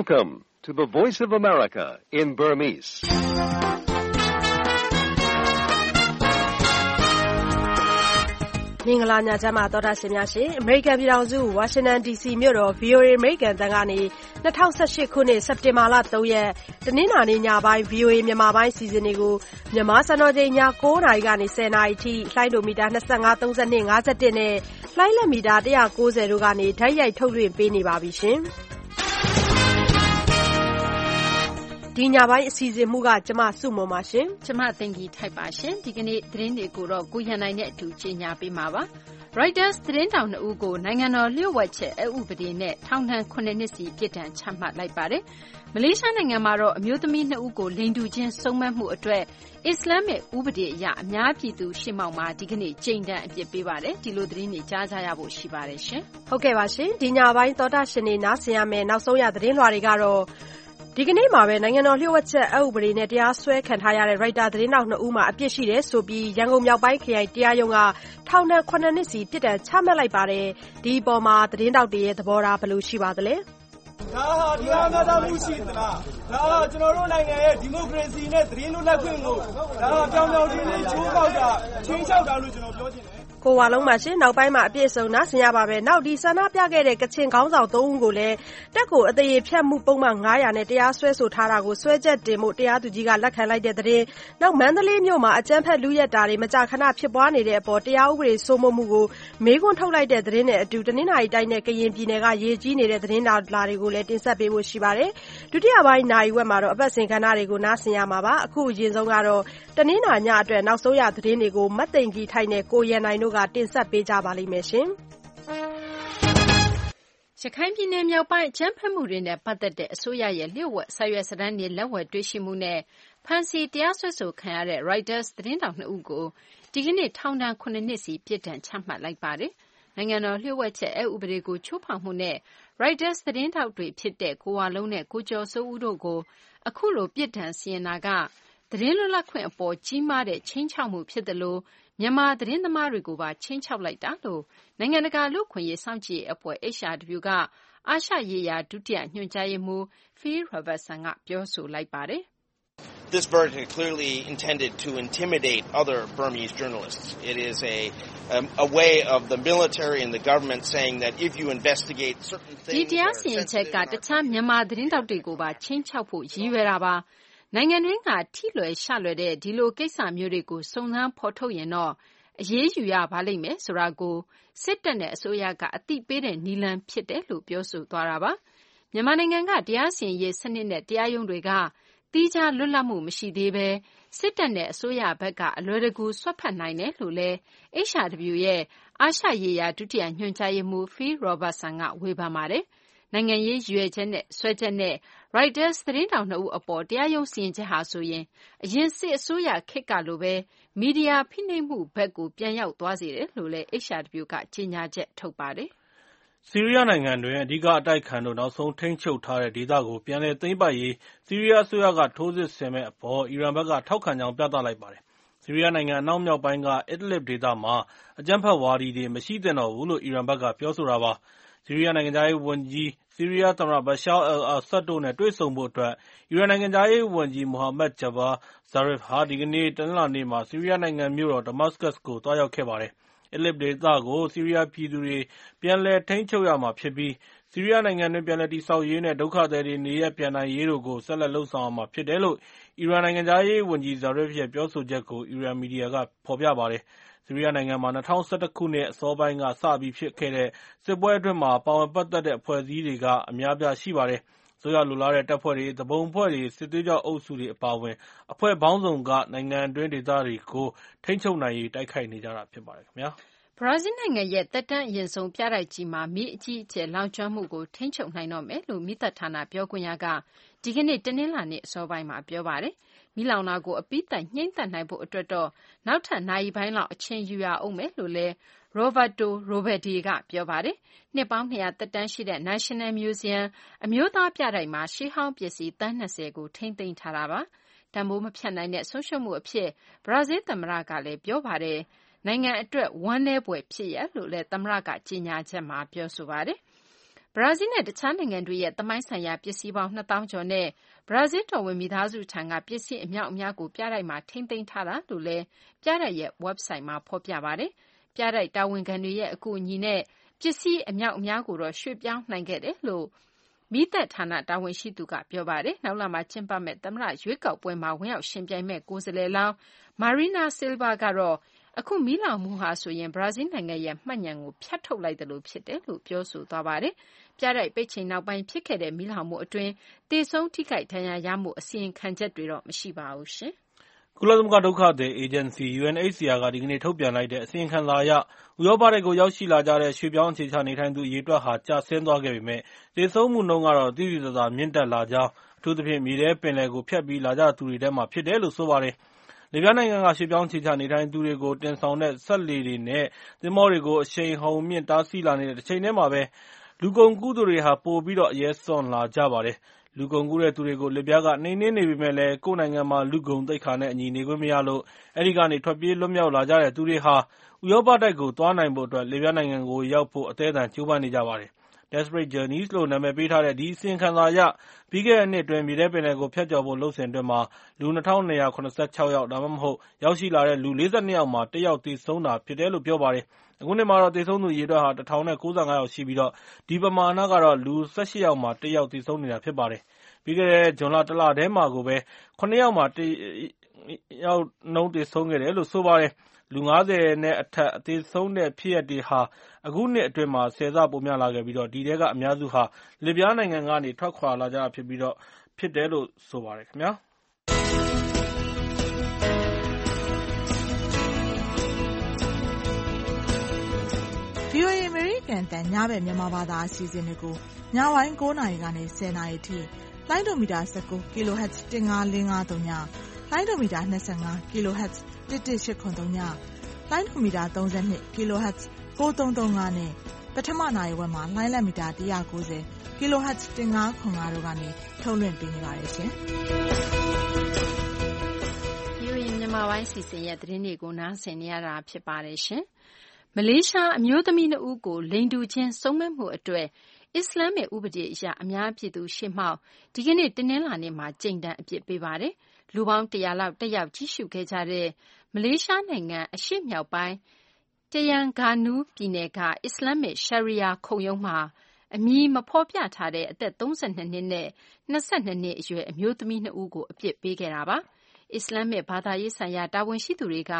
Welcome to the Voice of America in Burmese. ။မင်္ဂလာညချမ်းပါသောတာရှင်များရှင်။ American ပြည်ထောင်စု Washington DC မြို့တော် VOA American တန်ကနေ2018ခုနှစ်စက်တင်ဘာလ3ရက်တနင်္လာနေ့ညပိုင်း VOA မြန်မာပိုင်းစီစဉ်တွေကိုမြန်မာစံတော်ချိန်ည9:00နာရီကနေ10:00နာရီထိလှိုင်းဒိုမီတာ25 32 51နဲ့လှိုင်းလက်မီတာ190တို့ကနေဓာတ်ရိုက်ထုတ်လွှင့်ပေးနေပါပြီရှင်။ ဒီညပိုင်းအစီအစဉ်မှုက ကျမ စုမွန်ပါရှင် ကျမ သိင်္ဂီထိုက်ပါရှင် ဒီကနေ့ သတင်းတွေကိုတော့ ကိုရန်နိုင်နဲ့ အတူ ကြီးညာပေးမှာပါ Reuters သတင်းတောင်2ဦးကို နိုင်ငံတော် လျှို့ဝှက်ချက်အဥပဒေနဲ့ ထောင်ဒဏ်9နှစ်စီ ပြစ်ဒဏ်ချမှတ်လိုက်ပါတယ် မလေးရှားနိုင်ငံမှာတော့ အမျိုးသမီး2ဦးကို လိင်တူချင်း စုံမက်မှု အတွက် အစ္စလာမစ် ဥပဒေ အရ အများပြည်သူ ရှေ့မှောက်မှာ ဒီကနေ့ ကြိမ်တန်းအပြစ်ပေးပါတယ် ဒီလို သတင်းတွေ ကြားကြရဖို့ ရှိပါတယ်ရှင်ဟုတ်ကဲ့ပါရှင်ဒီညပိုင်း သောတာရှင်တွေ နားဆင်ရမယ်နောက်ဆုံးရ သတင်းလွှာတွေကတော့ ဒီကနေ့မှာပဲ နိုင်ငံတော်လျှို့ဝှက်ချက်အဥပဒေနဲ့ တရားစွဲခံထားရတဲ့ Writer သတင်းတောက်2ဦးမှာ အပြစ်ရှိတယ်ဆိုပြီး ရန်ကုန်မြောက်ပိုင်းခရိုင်တရားရုံးက ထောင်ဒဏ်9နှစ်စီ ပြစ်ဒဏ်ချမှတ်လိုက်ပါတယ် ဒီအပေါ်မှာသတင်းတောက်တွေရဲ့ သဘောထား ဘယ်လိုရှိပါသလဲ ဒါဟာ တရားမျှတမှုရှိသလား ဒါဟာ ကျွန်တော်တို့နိုင်ငံရဲ့ ဒီမိုကရေစီနဲ့ သတင်းလွတ်လပ်ခွင့်ကို ဒါဟာ ပြောင်ပြောင်တင်းတင်း ချိုးပေါက်တာချင်းချောက်တာလို့ ကျွန်တော်ပြောချင်တယ် ကိုဝါလုံးပါရှင် နောက်ပိုင်းမှာ အပြည့်စုံ နားဆင်ရပါမယ် နောက်ဒီဆန္ဒပြခဲ့တဲ့ ကချင်ခေါင်းဆောင်၃ဦးကိုလည်းတက်ကို အသေးဖြတ်မှု ပုံမှန်900နဲ့ တရားစွဲဆိုထားတာကို စွဲချက်တင်မှုတရားသူကြီးက လက်ခံလိုက်တဲ့တဲ့နောက်မန္တလေးမြို့မှာ အကြမ်းဖက်လူရက်တာတွေ မကြာခဏ ဖြစ်ပွားနေတဲ့အပေါ် တရားဥပဒေ စိုးမိုးမှုကို မေးခွန်းထုတ်လိုက်တဲ့တဲ့နဲ့အတူ တနင်္လာရီတိုင်းနဲ့ ကရင်ပြည်နယ်က ရေကြီးနေတဲ့ သတင်းလာတွေကိုလည်းတင်ဆက်ပေးဖို့ ရှိပါတယ် ဒုတိယပိုင်းနိုင်ဝက်မှာတော့ အပတ်စဉ်ကဏ္ဍတွေကို နားဆင်ရမှာပါ အခု အရင်ဆုံးကတော့ တနင်္လာညအတွက် နောက်ဆုံးရသတင်းတွေကိုမတ်သိင်ကြီးထိုက်နဲ့ ကိုရန်နိုင်တို့က တင်ဆက်ပေးကြပါလိမ့်မယ်ရှင်ရခိုင်ပြည်နယ်မြောက်ပိုင်း အကြမ်းဖက်မှုတွေနဲ့ ပတ်သက်တဲ့ အစိုးရရဲ့ လျှို့ဝှက် စာရွက်စာတမ်းတွေ လက်ဝယ်တွေ့ရှိမှုနဲ့ ဖမ်းဆီး တရားစွဲဆိုခံရတဲ့ Reuters သတင်းထောက်2ဦးကို ဒီကနေ့ ထောင်ဒဏ်9နှစ်စီ ပြစ်ဒဏ် ချမှတ်လိုက်ပါတယ်။နိုင်ငံတော် လျှို့ဝှက်ချက် အက်ဥပဒေကို ချိုးဖောက်မှုနဲ့ Reuters သတင်းထောက်တွေ ဖြစ်တဲ့ ကိုဝလုံးနဲ့ ကိုကျော်စိုးဦးတို့ကို အခုလို ပြစ်ဒဏ်စီရင်တာက သတင်းလွတ်လပ်ခွင့် အပေါ် ကြီးမားတဲ့ ခြိမ်းခြောက်မှု ဖြစ်သလို မြန်မာ သတင်းသမားတွေကိုပါ ခြိမ်းခြောက်လိုက်တာလို့ နိုင်ငံတကာ လူ့အခွင့်အရေး စောင့်ကြည့်ရေး အဖွဲ့ HRW က အာရှရေးရာ ဒုတိယ ညွှန်ကြားရေးမှူး Phil Robertson က ပြောဆိုလိုက်ပါတယ်။ This verdict is clearly intended to intimidate other Burmese journalists. It is a, um, a way of the military and the government saying that if you investigate certain ဒီ things တရား that စီ are ရင်ချက်က sensitive တခြား မြန်မာ သတင်းတောက်တွေကိုပါချင်းချောက်ဖို့ ရည်ရွယ်တာပါ နိုင်ငံတွင်းက ထိလွယ်ရှလွယ်တဲ့ ဒီလို ကိစ္စမျိုးတွေကို စုံစမ်း ဖော်ထုတ်ရင်တော့ အရေးယူရပါလိမ့်မယ်ဆိုတာကို စစ်တပ်နဲ့ အစိုးရက အသိပေးတဲ့နီလန်ဖြစ်တယ်လို့ ပြောဆိုသွားတာပါ မြန်မာနိုင်ငံက တရားစီရင်ရေး စနစ်နဲ့ တရားရုံးတွေက သီးခြား လွတ်လပ်မှု မရှိသေးဘဲ စစ်တပ်နဲ့ အစိုးရဘက်က အလွယ်တကူ စွက်ဖက်နိုင်တယ်လို့လည်း HRW ရဲ့ အာရှရေးရာ ဒုတိယ ညွှန်ကြားရေးမှူး Phil Robertson က ဝေဖန်ပါတယ်။ နိုင်ငံရေး ရည်ရွယ်ချက်နဲ့ စွဲချက်နဲ့ Reuters သတင်းထောက်2ဦး အပေါ် တရားရုံး စီရင်ချက်ဟာဆိုရင် အရင် စစ်အစိုးရ ခေတ်ကလိုပဲမီဒီယာ ဖိနှိပ်မှုဘက်ကို ပြန်ရောက်သွားစေတယ်လို့လည်း HRW က ကြေညာချက် ထုတ်ပါတယ်။ဆီးရီးယား နိုင်ငံတွင်း အဓိက အတိုက်အခံတို့ နောက်ဆုံး ထိန်းချုပ်ထားတဲ့ ဒေသကို ပြန်လည် သိမ်းပိုက်ရေး ဆီးရီးယား အစိုးရက ထိုးစစ်ဆင်မယ့် အပေါ် အီရန်ဘက်က ထောက်ခံကြောင်း ပြသလိုက်ပါတယ်။ဆီးရီးယား နိုင်ငံ အနောက်မြောက်ပိုင်းက Idlib ဒေသမှာ အကြမ်းဖက်ဝါဒီတွေ မရှိသင့်တော့ဘူးလို့ အီရန်ဘက်က ပြောဆိုတာပါ။ ဆီးရီးယားနိုင်ငံခြားရေးဝန်ကြီး၊ဆီးရီးယားသမ္မတ Bashar al-Assad တို့နဲ့ တွေ့ဆုံဖို့အတွက် အီရန်နိုင်ငံခြားရေးဝန်ကြီး Mohammad Javad Zarif ဟာ ဒီကနေ့ တနင်္လာနေ့မှာ ဆီးရီးယားနိုင်ငံမြို့တော် Damascus ကို သွားရောက်ခဲ့ပါတယ်။ Idlib ဒေသကို ဆီးရီးယားပြည်သူတွေ ပြန်လည်ထိန်းချုပ်ရမှာဖြစ်ပြီး ဆီးရီးယားနိုင်ငံတွင်း ပြန်လည်တည်ဆောက်ရေးနဲ့ ဒုက္ခသည်တွေ နေရပ်ပြန်နိုင်ရေးတို့ကို ဆက်လက်လုပ်ဆောင်ရမှာဖြစ်တယ်လို့ အီရန်နိုင်ငံခြားရေးဝန်ကြီး Zarif ရဲ့ ပြောဆိုချက်ကို အီရန်မီဒီယာက ဖော်ပြပါတယ်။ ဆီးရီးယားနိုင်ငံမှာ ၂၀၁၁ ခုနှစ် အစောပိုင်းကစပြီး ဖြစ်ခဲ့တဲ့ စစ်ပွဲအတွင်းမှာ ပါဝင်ပတ်သက်တဲ့ အဖွဲ့အစည်းတွေက အများအပြား ရှိပါတယ်။အစိုးရလိုလားတဲ့ တပ်ဖွဲ့တွေ၊သူပုန်အဖွဲ့တွေ၊စစ်သွေးကြွအုပ်စုတွေ အပါအဝင် အဖွဲ့ပေါင်းစုံက နိုင်ငံတွင်းဒေသတွေကို ထိန်းချုပ်နိုင်ရေး တိုက်ခိုက်နေကြတာ ဖြစ်ပါတယ်။ဘရာဇီးနိုင်ငံရဲ့ သက်တမ်းအရင့်ဆုံး ပြတိုက်ကြီးမှာ မီးအကြီးအကျယ် လောင်ကျွမ်းမှုကို ထိန်းချုပ်နိုင်တော့မယ်လို့ မီးသတ်ဌာန ပြောခွင့်ရက ဒီကနေ့ တနင်္လာနေ့ အစောပိုင်းမှာ ပြောပါတယ်။ မီးလောင်တာကို အပြီးသတ် ငြှိမ်းသတ်နိုင်ဖို့ အတွက်တော့ နောက်ထပ် နာရီပိုင်းလောက် အချိန်ယူရဦးမယ်လို့လည်း Roberto Robaldi က ပြောပါတယ်။နှစ်ပေါင်း ၂၀၀ သက်တမ်းရှိတဲ့ National Museum အမျိုးသား ပြတိုက်မှာ ရှေးဟောင်း ပစ္စည်း သန်း ၂၀ ကို ထိန်းသိမ်းထားတာပါ။တန်ဖိုးမဖြတ်နိုင်တဲ့ ဆုံးရှုံးမှု အဖြစ် ဘရာဇီးသမ္မတကလည်း ပြောပါတယ်။နိုင်ငံ အတွက် ဝမ်းနည်းဖွယ် ဖြစ်ရပ်လို့လည်း သမ္မတက ကြေညာချက်မှာ ပြောဆိုပါတယ်။ဘရာဇီးနဲ့ တခြားနိုင်ငံတွေရဲ့ သမိုင်းဆိုင်ရာ ပစ္စည်းပေါင်း ၂ သောင်းကျော်နဲ့ ဘရာဇီးတော်ဝင် မိသားစုထံက ပစ္စည်းအမြောက်အများကို ပြတိုက်မှာ ထိန်းသိမ်းထားတယ်လို့လည်း ပြတိုက်ရဲ့ ဝက်ဘ်ဆိုက်မှာ ဖော်ပြပါတယ်။ပြတိုက်တာဝန်ခံတွေရဲ့ အကူအညီနဲ့ ပစ္စည်းအမြောက်အများကိုတော့ ရွှေ့ပြောင်းနိုင်ခဲ့တယ်လို့ မီးသတ်ဌာန တာဝန်ရှိသူက ပြောပါတယ်။နောက်လမှာ ကျင်းပမယ့် သမ္မတရွေးကောက်ပွဲမှာ ဝင်ရောက်ယှဉ်ပြိုင်မယ့် ကိုယ်စားလှယ်လောင်း Marina Silva ကတော့ အခု မီးလောင်မှုဟာဆိုရင် ဘရာဇီးနိုင်ငံရဲ့ မှတ်ညဏ်ကို ဖြတ်ထုတ်လိုက်သလို ဖြစ်တယ်လို့ ပြောဆိုသွားပါတယ်။ ပြတိုက်ပိတ်ချိန်နောက်ပိုင်း ဖြစ်ခဲ့တဲ့ မီးလောင်မှုအတွင်း သေဆုံး ထိခိုက်ဒဏ်ရာရမှု အစီရင်ခံချက်တွေတော့ မရှိပါဘူး။ကုလသမဂ္ဂ ဒုက္ခသည်အေဂျင်စီ UNHCR က ဒီကနေ့ ထုတ်ပြန်လိုက်တဲ့ အစီရင်ခံစာအရ ဥရောပတိုက်ကို ရောက်ရှိလာကြတဲ့ ရွှေ့ပြောင်းအခြေချနေထိုင်သူ အရေအတွက်ဟာ ကျဆင်းသွားခဲ့ပေမယ့် သေဆုံးမှုနှုန်းကတော့ သိသိသာသာ မြင့်တက်လာကြောင်း၊အထူးသဖြင့် မြေထဲပင်လယ်ကို ဖြတ်ပြီးလာကြသူတွေထဲမှာ ဖြစ်တယ်လို့ ဆိုပါတယ်။လစ်ဗျားနိုင်ငံက ရွှေ့ပြောင်းအခြေချနေထိုင်သူတွေကို တင်ဆောင်တဲ့ စက်လှေတွေနဲ့ သင်္ဘောတွေကို အရှိန်အဟုန်မြှင့် တားဆီးလာနေတဲ့ တချိန်တည်းမှာဘဲ လူကုန်ကူးသူတွေဟာ ပိုပြီးအရဲစွန့်လာကြပါတယ်။လူကုန်ကူးတဲ့သူတွေကို လစ်ဗျားက နှိမ်နင်းနေပေမယ့်လည်း ကိုယ့်နိုင်ငံမှာ လူ့ဂုဏ်သိက္ခာနဲ့အညီ နေခွင့်မရလို့ အဲဒီကနေ ထွက်ပြေးလွတ်မြောက်လာကြတဲ့သူတွေဟာ ဥရောပတိုက်ကို သွားနိုင်ဖို့အတွက် လစ်ဗျားနိုင်ငံကိုရောက်ဖို့ အသည်းအသန် ကြိုးပမ်းနေကြပါတယ်။ Desperate Journeys လို့ နာမည်ပေးထားတဲ့ ဒီအစီရင်ခံစာအရ ပြီးခဲ့တဲ့နှစ်အတွင်း မြေထဲပင်လယ်ကို ဖြတ်ကျော်ဖို့ လုပ်စဉ်အတွင်း လူ ၂၂၇၆ ယောက် ဒါမှမဟုတ် ရောက်ရှိလာတဲ့ လူ ၄၂ ယောက်မှာ ၁ ယောက် သေဆုံးတာဖြစ်တယ်လို့ ပြောပါတယ်။ အခုနှစ်မှာတော့ သေဆုံးသူအရေအတွက်ဟာ ၁,၀၉၅ ယောက်ရှိပြီး ဒီပမာဏကတော့ လူ ၁၈ ယောက်မှာ ၁ ယောက် သေဆုံးနေတာဖြစ်ပါတယ်။ပြီးခဲ့တဲ့ ဇွန်လ တလတည်းမှာကိုပဲ ၇ ယောက်မှာ ၁ ယောက်နှုန်း သေဆုံးခဲ့တယ်လို့ ဆိုပါတယ်။လူ ၅၀ နဲ့အထက် သေဆုံးတဲ့ဖြစ်ရပ်တွေဟာ အခုနှစ်အတွင်း၁၀ ဆ ပိုများလာခဲ့ပြီးဒီထဲက အများစုဟာ လစ်ဗျားနိုင်ငံကနေ ထွက်ခွာလာကြတာဖြစ်တယ်လို့ ဆိုပါတယ်။ဗွီ အိုအေအမေရိကန်အသံ ညဘက်မြန်မာဘာသာ အစီအစဉ်တွေကို ညပိုင်း ၉ နာရီကနေ ၁၀ နာရီအထိ လိုင်းဒိုမီတာ ၁၉ kHz ၁၅၄၅၃ည၊လိုင်းဒိုမီတာ ၂၅ kHz ၁၁၈၇၃ည၊လိုင်းဒိုမီတာ ၃၂ kHz ၉၃၃၅ နဲ့ ပထမနာရီဝက်မှာလှိုင်းလတ်မီတာ ၁၉၀ kHz ၁၅၇၅ တို့ကနေ ထုတ်လွှင့်ပေးနေပါတယ်ရှင်။ VOA မြန်မာပိုင်းအစီအစဉ်ရဲ့ သတင်းတွေကို နားဆင်နေရတာ ဖြစ်ပါတယ်။ မလေးရှား အမျိုးသမီး နှစ်ဦးကို လိင်တူချင်း စုံမက်မှု အတွက် အစ္စလာမ္မစ် ဥပဒေ အရ အများပြည်သူ ရှေ့မှောက် ဒီကနေ့ တနလာၤနေ့မှာကြိမ်ဒဏ်အပြစ်ပေးပါတယ်။လူပေါင်း ၁၀၀ လောက် တက်ရောက် ကြည့်ရှုခဲ့ကြတဲ့ မလေးရှား နိုင်ငံ အရှေ့မြောက်ပိုင်း Terengganu ပြည်နယ်က အစ္စလာမ္မစ်ရှယ်ရီယာခုံရုံးမှာ အမည်မဖော်ပြထားတဲ့ အသက် ၃၂ နှစ်နဲ့ ၂၂ နှစ် အရွယ် အမျိုးသမီး နှစ်ဦးကို အပြစ်ပေးခဲ့တာပါ။အစ္စလာမ္မစ် ဘာသာရေးဆိုင်ရာ တာဝန်ရှိသူတွေက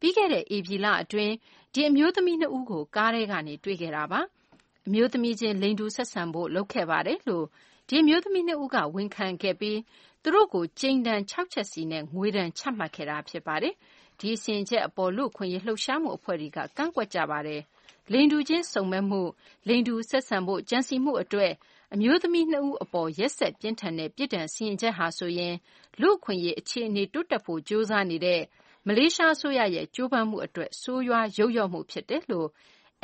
ပြီးခဲ့တဲ့ ဧပြီလ အတွင်း ဒီ အမျိုးသမီး နှစ်ဦးကို ကားထဲကနေ တွေ့ခဲ့တာပါ။အမျိုးသမီးချင်း လိင်တူ ဆက်ဆံဖို့ လုပ်ခဲ့ပါတယ်လို့ ဒီ အမျိုးသမီး နှစ်ဦးက ဝန်ခံခဲ့ပြီး သူတို့ကို ကြိမ်ဒဏ် ၆ ချက်စီနဲ့ ငွေဒဏ် ချမှတ်ခဲ့တာ ဖြစ်ပါတယ်။ဒီ စီရင်ချက် အပေါ် လူ့အခွင့်အရေး လှုပ်ရှားမှု အဖွဲ့တွေက ကန့်ကွက်ကြပါတယ်။လိင်တူချင်း စုံမက်မှု၊လိင်တူ ဆက်ဆံဖို့ ကြံစည်မှု အတွက် အမျိုးသမီး နှစ်ဦး အပေါ် ရက်စက်ပြင်းထန်တဲ့ ပြစ်ဒဏ်စီရင်ချက်ဟာဆိုရင် လူ့အခွင့်အရေး အခြေအနေ တိုးတက်ဖို့ ကြိုးစားနေတဲ့ မလေးရှား အစိုးရရဲ့ ကြိုးပမ်းမှု အတွက် ဆိုးရွား ယုတ်လျော့မှု ဖြစ်တယ်လို့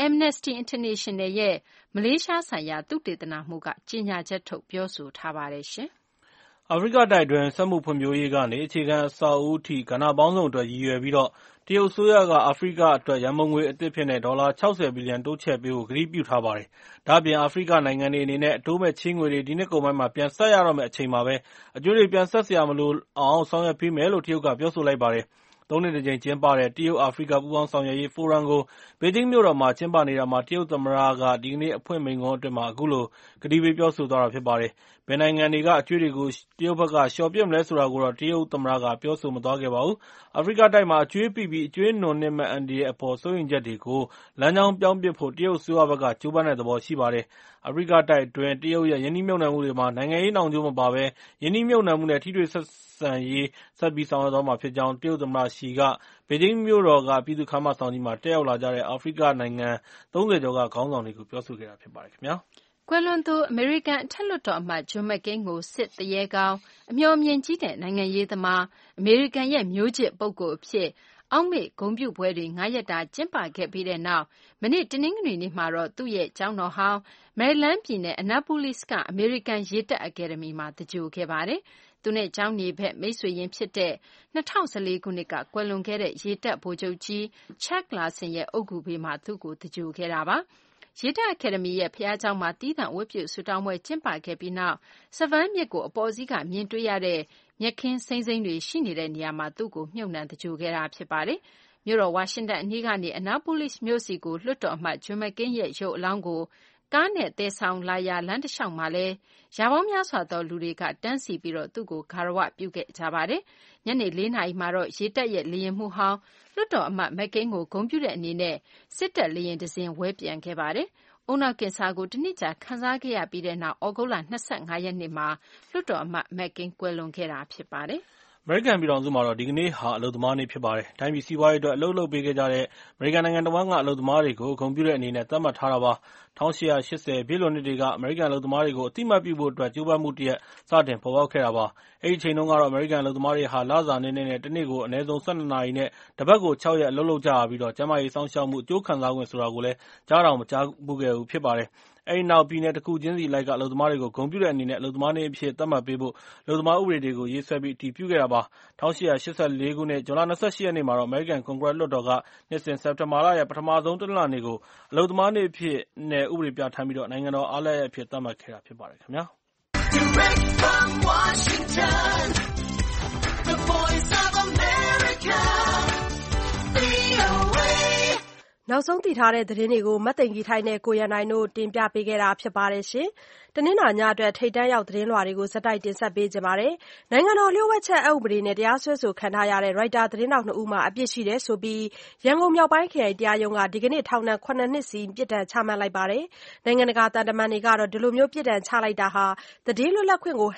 Amnesty International ရဲ့ မလေးရှားဆိုင်ရာ သုတေသနမှူးက ကြေညာချက်ထုတ် ပြောဆိုထားပါတယ်။အာဖရိကတိုက်အတွင်း စက်မှုဖွံ့ဖြိုးရေးကနေ အခြေခံအဆောက်အဦးအထိ ကဏ္ဍပေါင်းစုံအတွက် ရည်ရွယ်ပြီး တရုတ်အစိုးရက အာဖရိကအတွက် ရန်ပုံငွေအသစ်အဖြစ်နဲ့ ဒေါ်လာ ၆၀ ဘီလျံတိုးချဲ့ပေးဖို့ ကတိပြုထားပါတယ်။ဒါ့အပြင် အာဖရိကနိုင်ငံတွေအနေနဲ့ အတိုးမဲ့ချေးငွေတွေ ဒီနှစ်ကုန်ပိုင်းမှာ ပြန်ဆပ်ရတော့မယ့် အချိန်မှာဘဲအကြွေးတွေ ပြန်ဆပ်စရာမလိုအောင် ဆောင်ရွက်ပေးမယ်လို့ တရုတ်က ပြောဆိုလိုက်ပါတယ်။ သုံးနှစ်တကြိမ် ကျင်းပတဲ့ တရုတ်အာဖရိက ပူးပေါင်းဆောင်ရွက်ရေးဖိုရမ်ကို ဘေဂျင်းမြို့တော်မှာ ကျင်းပနေတာမှာ တရုတ်သမ္မတက ဒီကနေ့ အဖွင့်မိန့်ခွန်းအတွင်း အခုလို ကတိပေး ပြောဆိုသွားတာ ဖြစ်ပါတယ်။ ဘယ်နိုင်ငံတွေက အကြွေးတွေကို တရုတ်ဘက်က လျှော်ပစ်မလဲဆိုတာကိုတော့ တရုတ်သမ္မတက ပြောဆိုမသွားခဲ့ပါဘူး။အာဖရိကတိုက်မှာ အကြွေးပိပြီး အကြွေးနွံနစ်မယ့် အန္တရာယ်အပေါ် စိုးရိမ်ချက်တွေကို လမ်းကြောင်းပြောင်းပစ်ဖို့ တရုတ်အစိုးရဘက်က ကြိုးပမ်းတဲ့သဘော ရှိပါတယ်။အာဖရိကတိုက်အတွင်း တရုတ်ရဲ့ ရင်းနှီးမြှုပ်နှံမှုတွေမှာ နိုင်ငံရေးနှောင်ကြိုးမပါဘဲ ရင်းနှီးမြှုပ်နှံမှုနဲ့ ထိတွေ့ဆက်ဆံရေး ဆက်ပြီးဆောင်ရွက်သွားမှာဖြစ်ကြောင်း တရုတ်သမ္မတရှီကဘေဂျင်းမြို့တော်က ပြည်သူ့ခန်းမဆောင်ကြီးမှာ တက်ရောက်လာကြတဲ့ အာဖရိကနိုင်ငံ ၃၀ ကျော်က ခေါင်းဆောင်တွေကို ပြောဆိုခဲ့တာ ဖြစ်ပါတယ်။ ကွယ်လွန်သူ အမေရိကန် အထက်လွှတ်တော် အမတ် John McCain ကို စစ်သူရဲကောင်း၊အမျှော်အမြင်ကြီးတဲ့ နိုင်ငံရေးသမား၊အမေရိကန်ရဲ့ မျိုးချစ် ပုဂ္ဂိုလ် အဖြစ် အောက်မေ့ ဂုဏ်ပြုပွဲတွေ ၅ ရက်တာ ကျင်းပခဲ့ပြီးနောက် မနေ့ တနင်္ဂနွေနေ့မှာတော့ သူ့ရဲ့ ကျောင်းတော်ဟောင်းမယ်ရီလန်း ပြည်နယ် Annapolis က အမေရိကန် ရေတပ် အကယ်ဒမီမှာ သင်္ဂြိုဟ်ခဲ့ပါတယ်။သူနဲ့ ကျောင်းနေဖက် မိတ်ဆွေရင်း ဖြစ်တဲ့ ၂၀၁၄ ခုနှစ်က ကွယ်လွန်ခဲ့တဲ့ ရေတပ် ဗိုလ်ချုပ်ကြီး Chuck Larson ရဲ့ အုတ်ဂူဘေးမှာ သူ့ကို သင်္ဂြိုဟ်ခဲ့တာပါ။ ရေတပ် အကယ်ဒမီရဲ့ ဘုရားကျောင်းမှာ သီးသန့် ဝတ်ပြုဆုတောင်းပွဲ ကျင်းပခဲ့ပြီးနောက် Severn မြစ်ကို အပေါ်စီးက မြင်တွေ့ရတဲ့ မြက်ခင်းစိမ်းစိမ်းတွေ ရှိနေတဲ့ နေရာမှာ သူ့ကို မြှုပ်နှံသဂြိုဟ်ခဲ့တာ ဖြစ်ပါတယ်။မြို့တော် ဝါရှင်တန် အနီးကနေ Annapolis မြို့ဆီကို လွှတ်တော် အမတ် John McCain ရဲ့ ရုပ်အလောင်းကို ကားနဲ့ သယ်ဆောင်လာရာ လမ်းတလျှောက်မှာလည်း ရာပေါင်းများစွာသော လူတွေက တန်းစီပြီးသူ့ကို ဂါရဝပြုခဲ့ကြပါတယ်။ညနေ ၄ နာရီမှာတော့ ရေတပ်ရဲ့ လေယာဉ်မှူးဟောင်း လွှတ်တော်အမတ် McCain ကို ဂုဏ်ပြုတဲ့အနေနဲ့ စစ်တပ်လေယာဉ်တစင်း ဝဲပျံခဲ့ပါတယ်။ဦးနှောက်ကင်ဆာကို တနှစ်ကြာ ခံစားခဲ့ရပြီးနောက် သြဂုတ်လ ၂၅ ရက်နေ့မှာ လွှတ်တော်အမတ် McCain ကွယ်လွန်ခဲ့တာ ဖြစ်ပါတယ်။အ မေရိကန်ပြည်ထောင်စုမှာဒီကနေ့ဟာ အလုပ်သမားနေ့ ဖြစ်ပါတယ်။တိုင်းပြည်စီးပွားရေးအတွက် အလုပ်လုပ်ပေးခဲ့ကြတဲ့ အမေရိကန်နိုင်ငံတဝန်းက အလုပ်သမားတွေကို ဂုဏ်ပြုတဲ့အနေနဲ့ သတ်မှတ်ထားတာပါ။၁၈၈၀ ပြည့်လွန်နှစ်တွေက အမေရိကန်အလုပ်သမားတွေကို အသိအမှတ်ပြုဖို့အတွက် ကြိုးပမ်းမှုတရပ် စတင်ပေါ်ပေါက်ခဲ့တာပါ။အဲဒီအချိန်တုန်းကတော့ အမေရိကန်အလုပ်သမားတွေဟာ လစာနည်းနည်းနဲ့ တနေ့ကို အနည်းဆုံး ၁၂ နာရီနဲ့ တပတ်ကို ၆ ရက် အလုပ်လုပ်ကြရပြီး ကျန်းမာရေးစောင့်ရှောက်မှု အကျိုးခံစားခွင့် ဆိုတာကိုလည်း ကြားတောင်မကြားဖူးခဲ့ဘူး ဖြစ်ပါတယ်။ အဲဒီနောက် ပြည်နယ်တခုချင်းစီအလိုက်ကအလုပ်သမားတွေကို ဂုဏ်ပြုတဲ့အနေနဲ့ အလုပ်သမားနေ့အဖြစ် သတ်မှတ်ပေးဖို့ အလုပ်သမားဥပဒေတွေကို ရေးဆွဲပြီး အတည်ပြုခဲ့တာပါ။၁၈၈၄ ခုနှစ် ဇွန်လ ၂၈ ရက်နေ့မှာတော့ အမေရိကန် ကွန်ဂရက်လွှတ်တော်က နှစ်စဉ် စက်တင်ဘာလရဲ့ ပထမဆုံး တနင်္လာနေ့ကို အလုပ်သမားနေ့အဖြစ်နဲ့ ဥပဒေပြဌာန်းပြီး နိုင်ငံတော်အားလပ်ရက်အဖြစ် သတ်မှတ်ခဲ့တာ ဖြစ်ပါတယ်။“ နောက်ဆုံးသိထားတဲ့သတင်းတွေကို မသိင်္ဂီထိုက်နဲ့ ကိုရန်နိုင်တို့ တင်ပြပေးထားပါတယ်။တနင်္လာညအတွက် ထိပ်တန်းရောက် သတင်းလွှာတွေကို ဆက်တိုက်တင်ဆက်ပေးပါမယ်။နိုင်ငံတော်လျှို့ဝှက်ချက် အက်ဥပဒေနဲ့ တရားစွဲဆိုခံထားရတဲ့ ရိုက်တာသတင်းထောက်နှစ်ဦးမှာ အပြစ်ရှိတယ်ဆိုပြီး ရန်ကုန်မြောက်ပိုင်းခရိုင်တရားရုံးက ဒီကနေ့ ထောင်ဒဏ် ၇ နှစ်စီ ပြစ်ဒဏ်ချမှတ်လိုက်ပါတယ်။နိုင်ငံတကာ သံတမန်တွေကတော့ ဒီလို ပြစ်ဒဏ်ချလိုက်တာဟာ သတင်းလွတ်လပ်ခွင့်ကို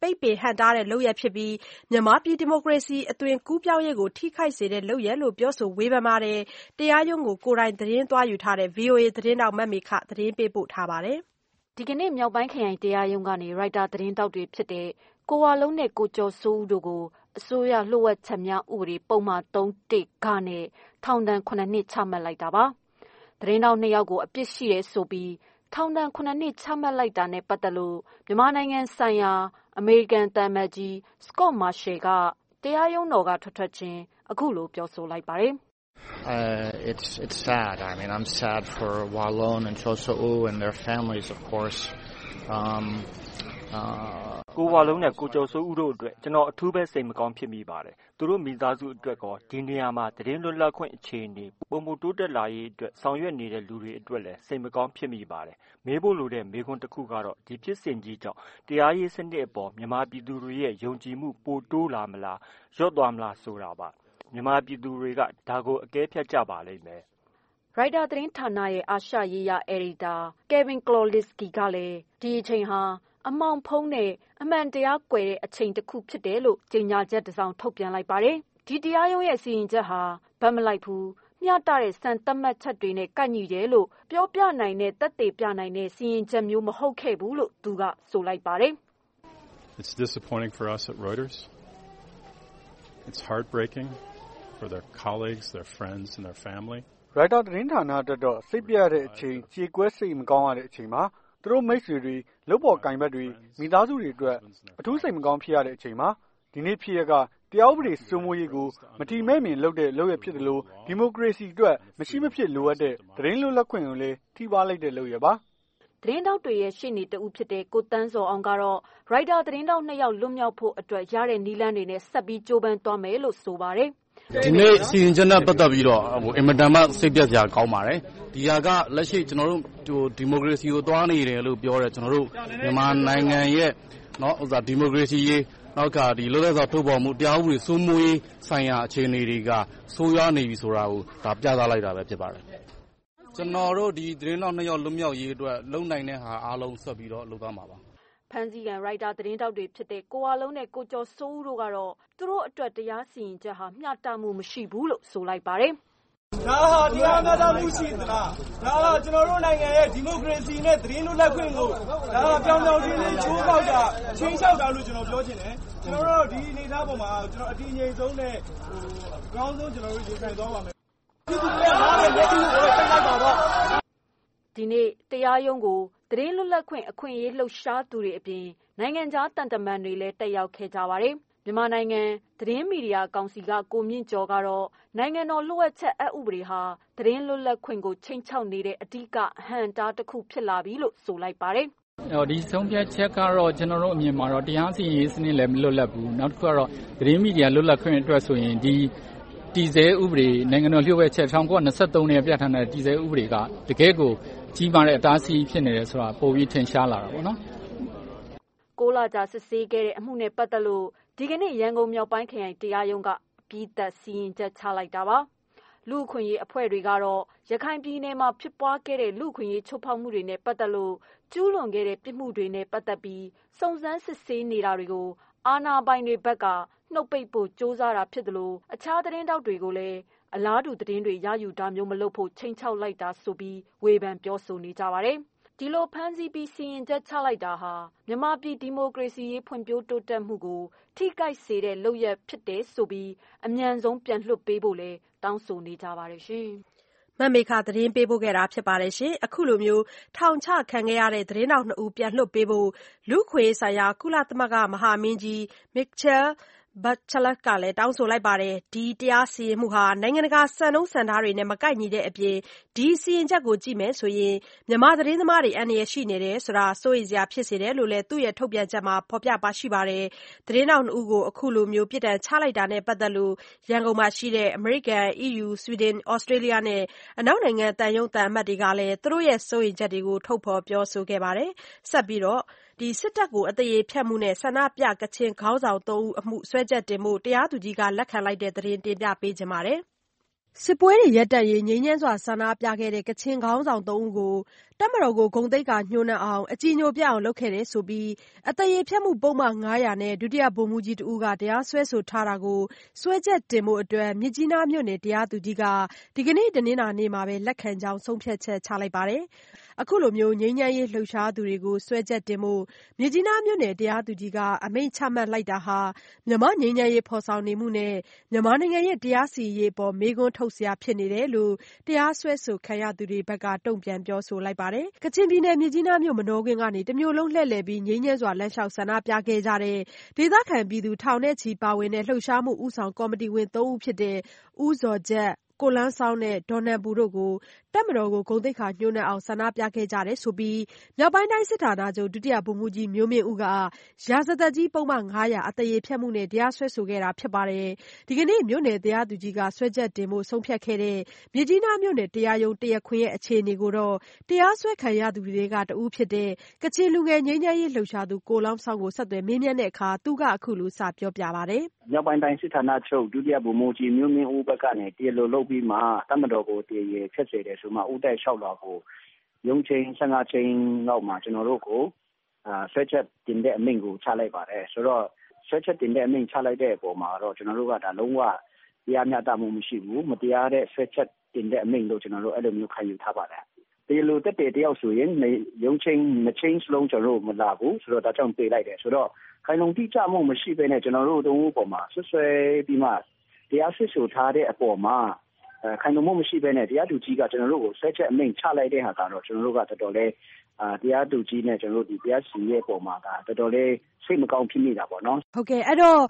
ပိတ်ပင်ဟန့်တားတဲ့ လုပ်ရပ်ဖြစ်ပြီး မြန်မာပြည် ဒီမိုကရေစီ အသွင်ကူးပြောင်းရေးကို ထိခိုက်စေတဲ့ လုပ်ရပ်လို့ ပြောဆိုဝေဖန်ပါတယ်။တရားရုံးကို ကိုယ်တိုင် သတင်းသွားယူထားတဲ့ ဗွီအိုအေ သတင်းထောက်မေခကသတင်းပေးပို့ထားပါတယ်။ဒီကနေ့ မြောက်ပိုင်းခရိုင်တရားရုံးကနေ ရိုက်တာသတင်းထောက်တွေဖြစ်တဲ့ ကိုဝလုံးနဲ့ ကိုကျော်စိုးဦးတို့ကို အစိုးရလျှို့ဝှက်ချက်များ ဥပဒေပုဒ်မ၃နဲ့ ထောင်ဒဏ် ၇ နှစ် ချမှတ်လိုက်တာပါ။သတင်းထောက် ၂ ယောက်ကို အပြစ်ရှိတယ်ဆိုပြီး ထောင်ဒဏ် ၇ နှစ် ချမှတ်လိုက်တာနဲ့ ပတ်သက်လို့ မြန်မာနိုင်ငံဆိုင်ရာ အမေရိကန်သံအမတ်ကြီး Scot Marciel က တရားရုံးတော်က ထွက်ထွက်ချင်း အခုလို ပြောဆိုလိုက်ပါတယ်။“ ကိုဝလုံးနဲ့ ကိုကျော်စိုးဦးတို့အတွက် ကျနော် အထူးပဲ စိတ်မကောင်းဖြစ်မိပါတယ်။သူတို့ မိသားစုအတွက်ရော ဒီနေရာမှာ သတင်းလွတ်လပ်ခွင့် အခြေအနေ ပိုမိုတိုးတက်လာရေးအတွက် ဆောင်ရွက်နေတဲ့ လူတွေအတွက်လည်း စိတ်မကောင်းဖြစ်မိပါတယ်။မေးဖို့လိုတဲ့ မေးခွန်းတခုကတော့ ဒီဖြစ်စဉ်ကြီးကြောင့် တရားရေးစနစ်အပေါ် မြန်မာပြည်သူတွေရဲ့ ယုံကြည်မှု ပိုတိုးလာမလား၊လျော့သွားမလား ဆိုတာပါ။မြန်မာပြည်သူတွေက ဒါကို အကဲဖြတ်ကြပါလိမ့်မယ်။”ရိုက်တာသတင်းဌာနရဲ့ အာရှရေးရာ အယ်ဒီတာ Kevin Korleski ကလည်း ဒီအချိန်ဟာ အမှောင်ဖုံးတဲ့ အမှန်တရားကွယ်တဲ့ အချိန်တခုဖြစ်တယ်လို့ ကြေညာချက်တစောင် ထုတ်ပြန်လိုက်ပါတယ်။ဒီတရားရုံးရဲ့ စီရင်ချက်ဟာ ဘက်မလိုက်ဘူး၊မျှတတဲ့ စံသတ်မှတ်ချက်တွေနဲ့ ကိုက်ညီတယ်လို့ ပြောပြနိုင်တဲ့ သက်သေပြနိုင်တဲ့ စီရင်ချက်မျိုး မဟုတ်ခဲ့ဘူးလို့ သူက ဆိုလိုက်ပါတယ်။“ရိုက်တာသတင်းဌာနအတွက်တော့ စိတ်ပျက်ရတဲ့အချိန် ကြေကွဲ စိတ်မကောင်းရတဲ့အချိန်ပါ။ သူတို့မိတ်ဆွေတွေ လုပ်ဖော်ကိုင်ဖက်တွေ မိသားစုတွေအတွက် အထူးစိတ်မကောင်းဖြစ်ရတဲ့အချိန်ပါ။ဒီနေ့ဖြစ်ရပ်က တရားဥပဒေစိုးမိုးရေးကို မထီမဲ့မြင်လုပ်တဲ့ လုပ်ရပ်ဖြစ်သလို ဒီမိုကရေစီအတွက် မရှိမဖြစ်လိုအပ်တဲ့ သတင်းလွတ်လပ်ခွင့်ကိုလည်း ထိပါးလိုက်တဲ့ လုပ်ရပ်ပါ။”သတင်းထောက်တွေရဲ့ ရှေ့နေတဦးဖြစ်တဲ့ ကိုသန်းဇော်အောင်ကတော့ ရိုက်တာသတင်းထောက် ၂ ယောက် လွတ်မြောက်ဖို့အတွက် ရတဲ့နည်းလမ်းတွေနဲ့ ဆက်ပြီး ကြိုးပမ်းသွားမယ်လို့ ဆိုပါတယ်။“ ဒီနေ့စီရင်ချက်နဲ့ ပတ်သက်ပြီးတော့ အင်မတန်မှ စိတ်ပျက်စရာ ကောင်းပါတယ်။ဒီဟာက လက်ရှိ ကျနော်တို့ ဒီမိုကရေစီကို သွားနေတယ်လို့ပြောတဲ့ကျနော်တို့မြန်မာနိုင်ငံရဲ့ ဒီမိုကရေစီရေး နောက်တခါ လွတ်လပ်စွာ ထုတ်ဖော်မှု တရားဥပဒေ စိုးမိုးရေးဆိုင်ရာ အခြေအနေတွေက ဆိုးရွားနေပြီဆိုတာကို ပြသလိုက်တာပဲ ဖြစ်ပါတယ်။ကျနော်တို့ဒီသတင်းထောက်၂ယောက် လွတ်မြောက်ရေးအတွက် လုပ်နိုင်တဲ့ဟာအားလုံး ဆက်ပြီးတော့ လုပ်သွားမှာပါ။” ဖမ်းဆီးခံ ရိုက်တာသတင်းထောက်တွေဖြစ်တဲ့ ကိုဝလုံးနဲ့ ကိုကျော်စိုးဦးတို့ကတော့ သူတို့အတွက် တရားစီရင်ချက်ဟာ မျှတမှုမရှိဘူးလို့ ဆိုလိုက်ပါတယ်။“ဒါဟာ တရားမျှတမှုရှိသလား။ဒါဟာ ကျနော်တို့နိုင်ငံရဲ့ ဒီမိုကရေစီနဲ့ သတင်းလွတ်လပ်ခွင့်ကိုပြောင်ပြောင်တင်းတင်း ချိုးဖောက်တာ ခြိမ်းခြောက်တာလို့ ကျနော်ပြောချင်တယ်။ကျနော်တို့ ဒီအနေအထားပေါ်မှာ အတည်ငြိမ်ဆုံးနဲ့ အကောင်းဆုံး ရင်ဆိုင်သွားပါမယ်။ပြည်သူတွေရဲ့ နားမယ်မျက်စေ့ကိုလည်းပိတ်လိုက်ပါတော့။” ဒီနေ့ တရားရုံးကို သတင်းလွတ်လပ်ခွင့် အခွင့်အရေး လှုပ်ရှားသူတွေအပြင် နိုင်ငံခြား သံတမန်တွေလည်း တက်ရောက်ခဲ့ကြပါတယ်။မြန်မာနိုင်ငံ သတင်းမီဒီယာကောင်စီက ကိုမြင့်ကျော်ကတော့ နိုင်ငံတော်လျှို့ဝှက်ချက်အက်ဥပဒေဟာ သတင်းလွတ်လပ်ခွင့်ကို ခြိမ်းခြောက်နေတဲ့ အဓိက အဟန့်အတားတခု ဖြစ်လာပြီလို့ ဆိုပါတယ်။ဒီဆုံးဖြတ်ချက်ကတော့ ကျနော်တို့အမြင်မှာတော့ တရားစီရင်ရေးစနစ်လည်း မလွတ်လပ်ဘူး။နောက်တခုကတော့ သတင်းမီဒီယာ လွတ်လပ်ခွင့်အတွက်ဆိုရင် ဒီတည်ဆဲဥပဒေ နိုင်ငံတော်လျှို့ဝှက်ချက် ၁၉၂၃ ကတည်းက ပြဌာန်းထားတဲ့ တည်ဆဲဥပဒေက တကယ့်ကို ကြီးမားတဲ့အတားအဆီးဖြစ်နေတယ်ဆိုတာ ပိုပြီးထင်ရှားလာတာပေါ့နော်။၉ လကြာ စစ်ဆေးခဲ့တဲ့ အမှုနဲ့ ပတ်သက်လို့ ဒီကနေ့ ရန်ကုန် မြောက်ပိုင်းခရိုင်တရားရုံးက အပြီးသတ် စီရင်ချက်ချလိုက်တာပါ။လူ့အခွင့်အရေး အဖွဲ့တွေကတော့ ရခိုင်ပြည်နယ်မှာ ဖြစ်ပွားခဲ့တဲ့ လူ့အခွင့်အရေး ချိုးဖောက်မှုတွေနဲ့ ပတ်သက်လို့ ကျူးလွန်ခဲ့တဲ့ ပြစ်မှုတွေနဲ့ ပတ်သက်ပြီး စုံစမ်းစစ်ဆေးနေတာတွေကို အာဏာပိုင်တွေဘက်က နှုတ်ပိတ်ဖို့ ကြိုးစားတာ ဖြစ်သလို အခြား သတင်းထောက်တွေကိုလည်း အလားတူ သတင်းတွေရယူတာမျိုး မလုပ်ဖို့ ခြိမ်းခြောက်လိုက်တာဆိုပြီး ဝေဖန်ပြောဆိုနေကြပါတယ်။ဒီလို ဖမ်းဆီးပြီး စီရင်ချက်ချလိုက်တာဟာ မြန်မာပြည် ဒီမိုကရေစီရေး ဖွံ့ဖြိုးတိုးတက်မှုကို ထိခိုက်စေတဲ့ လုပ်ရပ်ဖြစ်တယ်ဆိုပြီး အမြန်ဆုံး ပြန်လွှတ်ပေးဖို့လည်း တောင်းဆိုနေကြပါတယ်။မမေခ သတင်းပေးပို့ထားတာပါ။အခုလို ထောင်ချခံခဲ့ရတဲ့ သတင်းထောက် ၂ ဦး ပြန်လွှတ်ပေးဖို့ လူ့အခွင့်အရေးဆိုင်ရာ ကုလသမဂ္ဂ မဟာမင်းကြီး Michelle Bachelet ကလည်း တောင်းဆိုလိုက်ပါတယ်။ဒီတရားစီရင်မှုဟာ နိုင်ငံတကာ စံနှုန်းစံထားတွေနဲ့ မကိုက်ညီတဲ့အပြင် ဒီစီရင်ချက်ကို ကြည့်ရင် မြန်မာသတင်းသမားတွေ အန္တရာယ်ရှိနေတယ်ဆိုတာ စိုးရိမ်စရာဖြစ်စေတယ်လို့လည်း သူ့ထုတ်ပြန်ချက်မှာ ဖော်ပြထားပါတယ်။သတင်းထောက် ၂ ဦးကို အခုလို ပြစ်ဒဏ်ချလိုက်တာနဲ့ ပတ်သက်လို့ ရန်ကုန်မှာရှိတဲ့ အမေရိကန်၊အီးယူ၊ဆွီဒင်၊သြစတြေးလျနဲ့ အနောက်နိုင်ငံ သံရုံး သံအမတ်တွေကလည်း သူတို့ရဲ့ စိုးရိမ်ချက်တွေကို ထုတ်ဖော် ပြောဆိုခဲ့ပါတယ်။ဆက်ပြီးတော့ စစ်တပ်ကို အသရေဖျက်မှုနဲ့ ဆန္ဒပြ ကချင်ခေါင်းဆောင် ၃ ဦးအမှု စွဲချက်တင်ဖို့ တရားသူကြီးက လက်ခံလိုက်တဲ့သတင်းကိုတင်ပြထားပါတယ်။စစ်ပွဲတွေရပ်တန့်ရေး ငြိမ်းချမ်းစွာ ဆန္ဒပြခဲ့တဲ့ ကချင်ခေါင်းဆောင် ၃ ဦးကို တပ်မတော်ကို ဂုဏ်သိက္ခာညိုးနွမ်းအောင် အကြည်ညိုပျက်အောင် လုပ်ခဲ့တယ်ဆိုပြီး အသရေဖျက်မှု ပုဒ်မ ၅၀၀ နဲ့ ဒုတိယဗိုလ်မှူးကြီးတဦးက တရားစွဲဆိုထားတာကို စွဲချက်တင်ဖို့မြစ်ကြီးနားမြို့နယ် တရားသူကြီးက ဒီကနေ့ တနင်္လာနေ့မှာလက်ခံကြောင်း ဆုံးဖြတ်ချက် ချလိုက်ပါတယ်။ အခုလို ငြိမ်းချမ်းရေးလှုပ်ရှားသူတွေကို စွဲချက်တင်ဖို့ မြစ်ကြီးနားမြို့နယ် တရားသူကြီးက အမိန့်ချမှတ်လိုက်တာဟာ မြန်မာ့ငြိမ်းချမ်းရေး ဖော်ဆောင်နေမှုနဲ့ မြန်မာနိုင်ငံရဲ့ တရားစီရင်ရေးအပေါ် မေးခွန်းထုတ်စရာ ဖြစ်နေတယ်လို့ တရားစွဲဆိုခံရသူတွေဘက်က တုံ့ပြန်ပြောဆိုလိုက်ပါတယ်။ကချင်ပြည်နယ် မြစ်ကြီးနားမြို့ မနောကွင်းကနေ တမြို့လုံးလှည့်လည်ပြီး ငြိမ်းချမ်းစွာ လမ်းလျှောက် ဆန္ဒပြခဲ့ကြတဲ့ ဒေသခံပြည်သူ ထောင်ချီပါဝင်တဲ့ လှုပ်ရှားမှု ဦးဆောင်ကော်မတီဝင် သုံးဦးဖြစ်တဲ့ ဦးဇော်ဂျတ်၊ ကိုလန်းဆောင်းနဲ့ ဒေါ်နန်ပူတို့ကို တပ်မတော်ကို ဂုဏ်သိက္ခာညိုးနွမ်းအောင် ဆန္ဒပြခဲ့ကြတယ်ဆိုပြီး မြောက်ပိုင်းတိုင်းစစ်ဌာနချုပ် ဒုတိယဗိုလ်မှူးကြီး မျိုးမင်းဦးက ရာဇသတ်ကြီးပုဒ်မ ၅၀၀ အသရေဖျက်မှုနဲ့ တရားစွဲဆိုခဲ့တာ ဖြစ်ပါတယ်။ဒီကနေ့ မြို့နယ်တရားသူကြီးက စွဲချက်တင်ဖို့ ဆုံးဖြတ်ခဲ့တဲ့ မြစ်ကြီးနားမြို့နယ် တရားရုံး တရားခွင်အခြေအနေကိုတရားစွဲခံရသူတွေထဲက တဦးဖြစ်တဲ့ ကချင်လူငယ်ငြိမ်းချမ်းရေးလှုပ်ရှားသူ ကို Lum Zawng ကို ဆက်သွယ်မေးမြန်းတဲ့အခါ သူက အခုလို စပြောပြပါတယ်။“မြောက်ပိုင်းတိုင်းစစ်ဌာနချုပ် ဒုတိယဗိုလ်မှူးကြီး မျိုးမင်းဦးဘက်ကနေ တရားလိုလုပ်ပြီးမှ တပ်မတော်ကို တရားရယ်ဖျက်စေတယ်ဆိုပြီးမှ ဦးတိုက်လျှောက်လွှာကို ရုံးချိန်း ၁၅ ချိန်းလောက်မှာ ကျနော်တို့ကို စွဲချက်တင်တဲ့အမိန့်ကို ချလိုက်ပါတယ်။ဆိုတော့ စွဲချက်တင်တဲ့အမိန့် ချလိုက်တဲ့အပေါ်မှာတော့ ကျနော်တို့က ဒါလုံးဝ တရားမျှတမှုမရှိဘူး။မတရားတဲ့ စွဲချက်တင်တဲ့အမိန့်လို့ ကျနော်တို့ အဲလိုမျိုး ခံယူထားပါတယ်။တရားလိုသက်သေတယောက်ဆိုရင် ရုံးချိန်း ၂ ချိန်းစလုံး ကျနော်တို့ကို မလာဘူးဆိုတော့ ဒါကြောင့်ပယ်လိုက်တယ်ဆိုတော့ ခိုင်လုံတိကျမှုမရှိဘဲနဲ့ ကျနော်တို့ ၃ ဦးအပေါ်မှာ စွပ်စွဲပြီးမှ တရားစွဲဆိုထားတဲ့အပေါ်မှာ ခိုင်လုံမှုမရှိဘဲနဲ့ တရားသူကြီးက ကျနော်တို့ကို စွဲချက်အမိန့်ချလိုက်တဲ့ဟာကတော့ ကျနော်တို့က တော်တော်လေး တရားသူကြီးနဲ့ တရားစီရင်ရေးအပေါ်မှာ တော်တော်လေး စိတ်မကောင်းဖြစ်မိတာပေါ့နော်။”အဲဒီတော့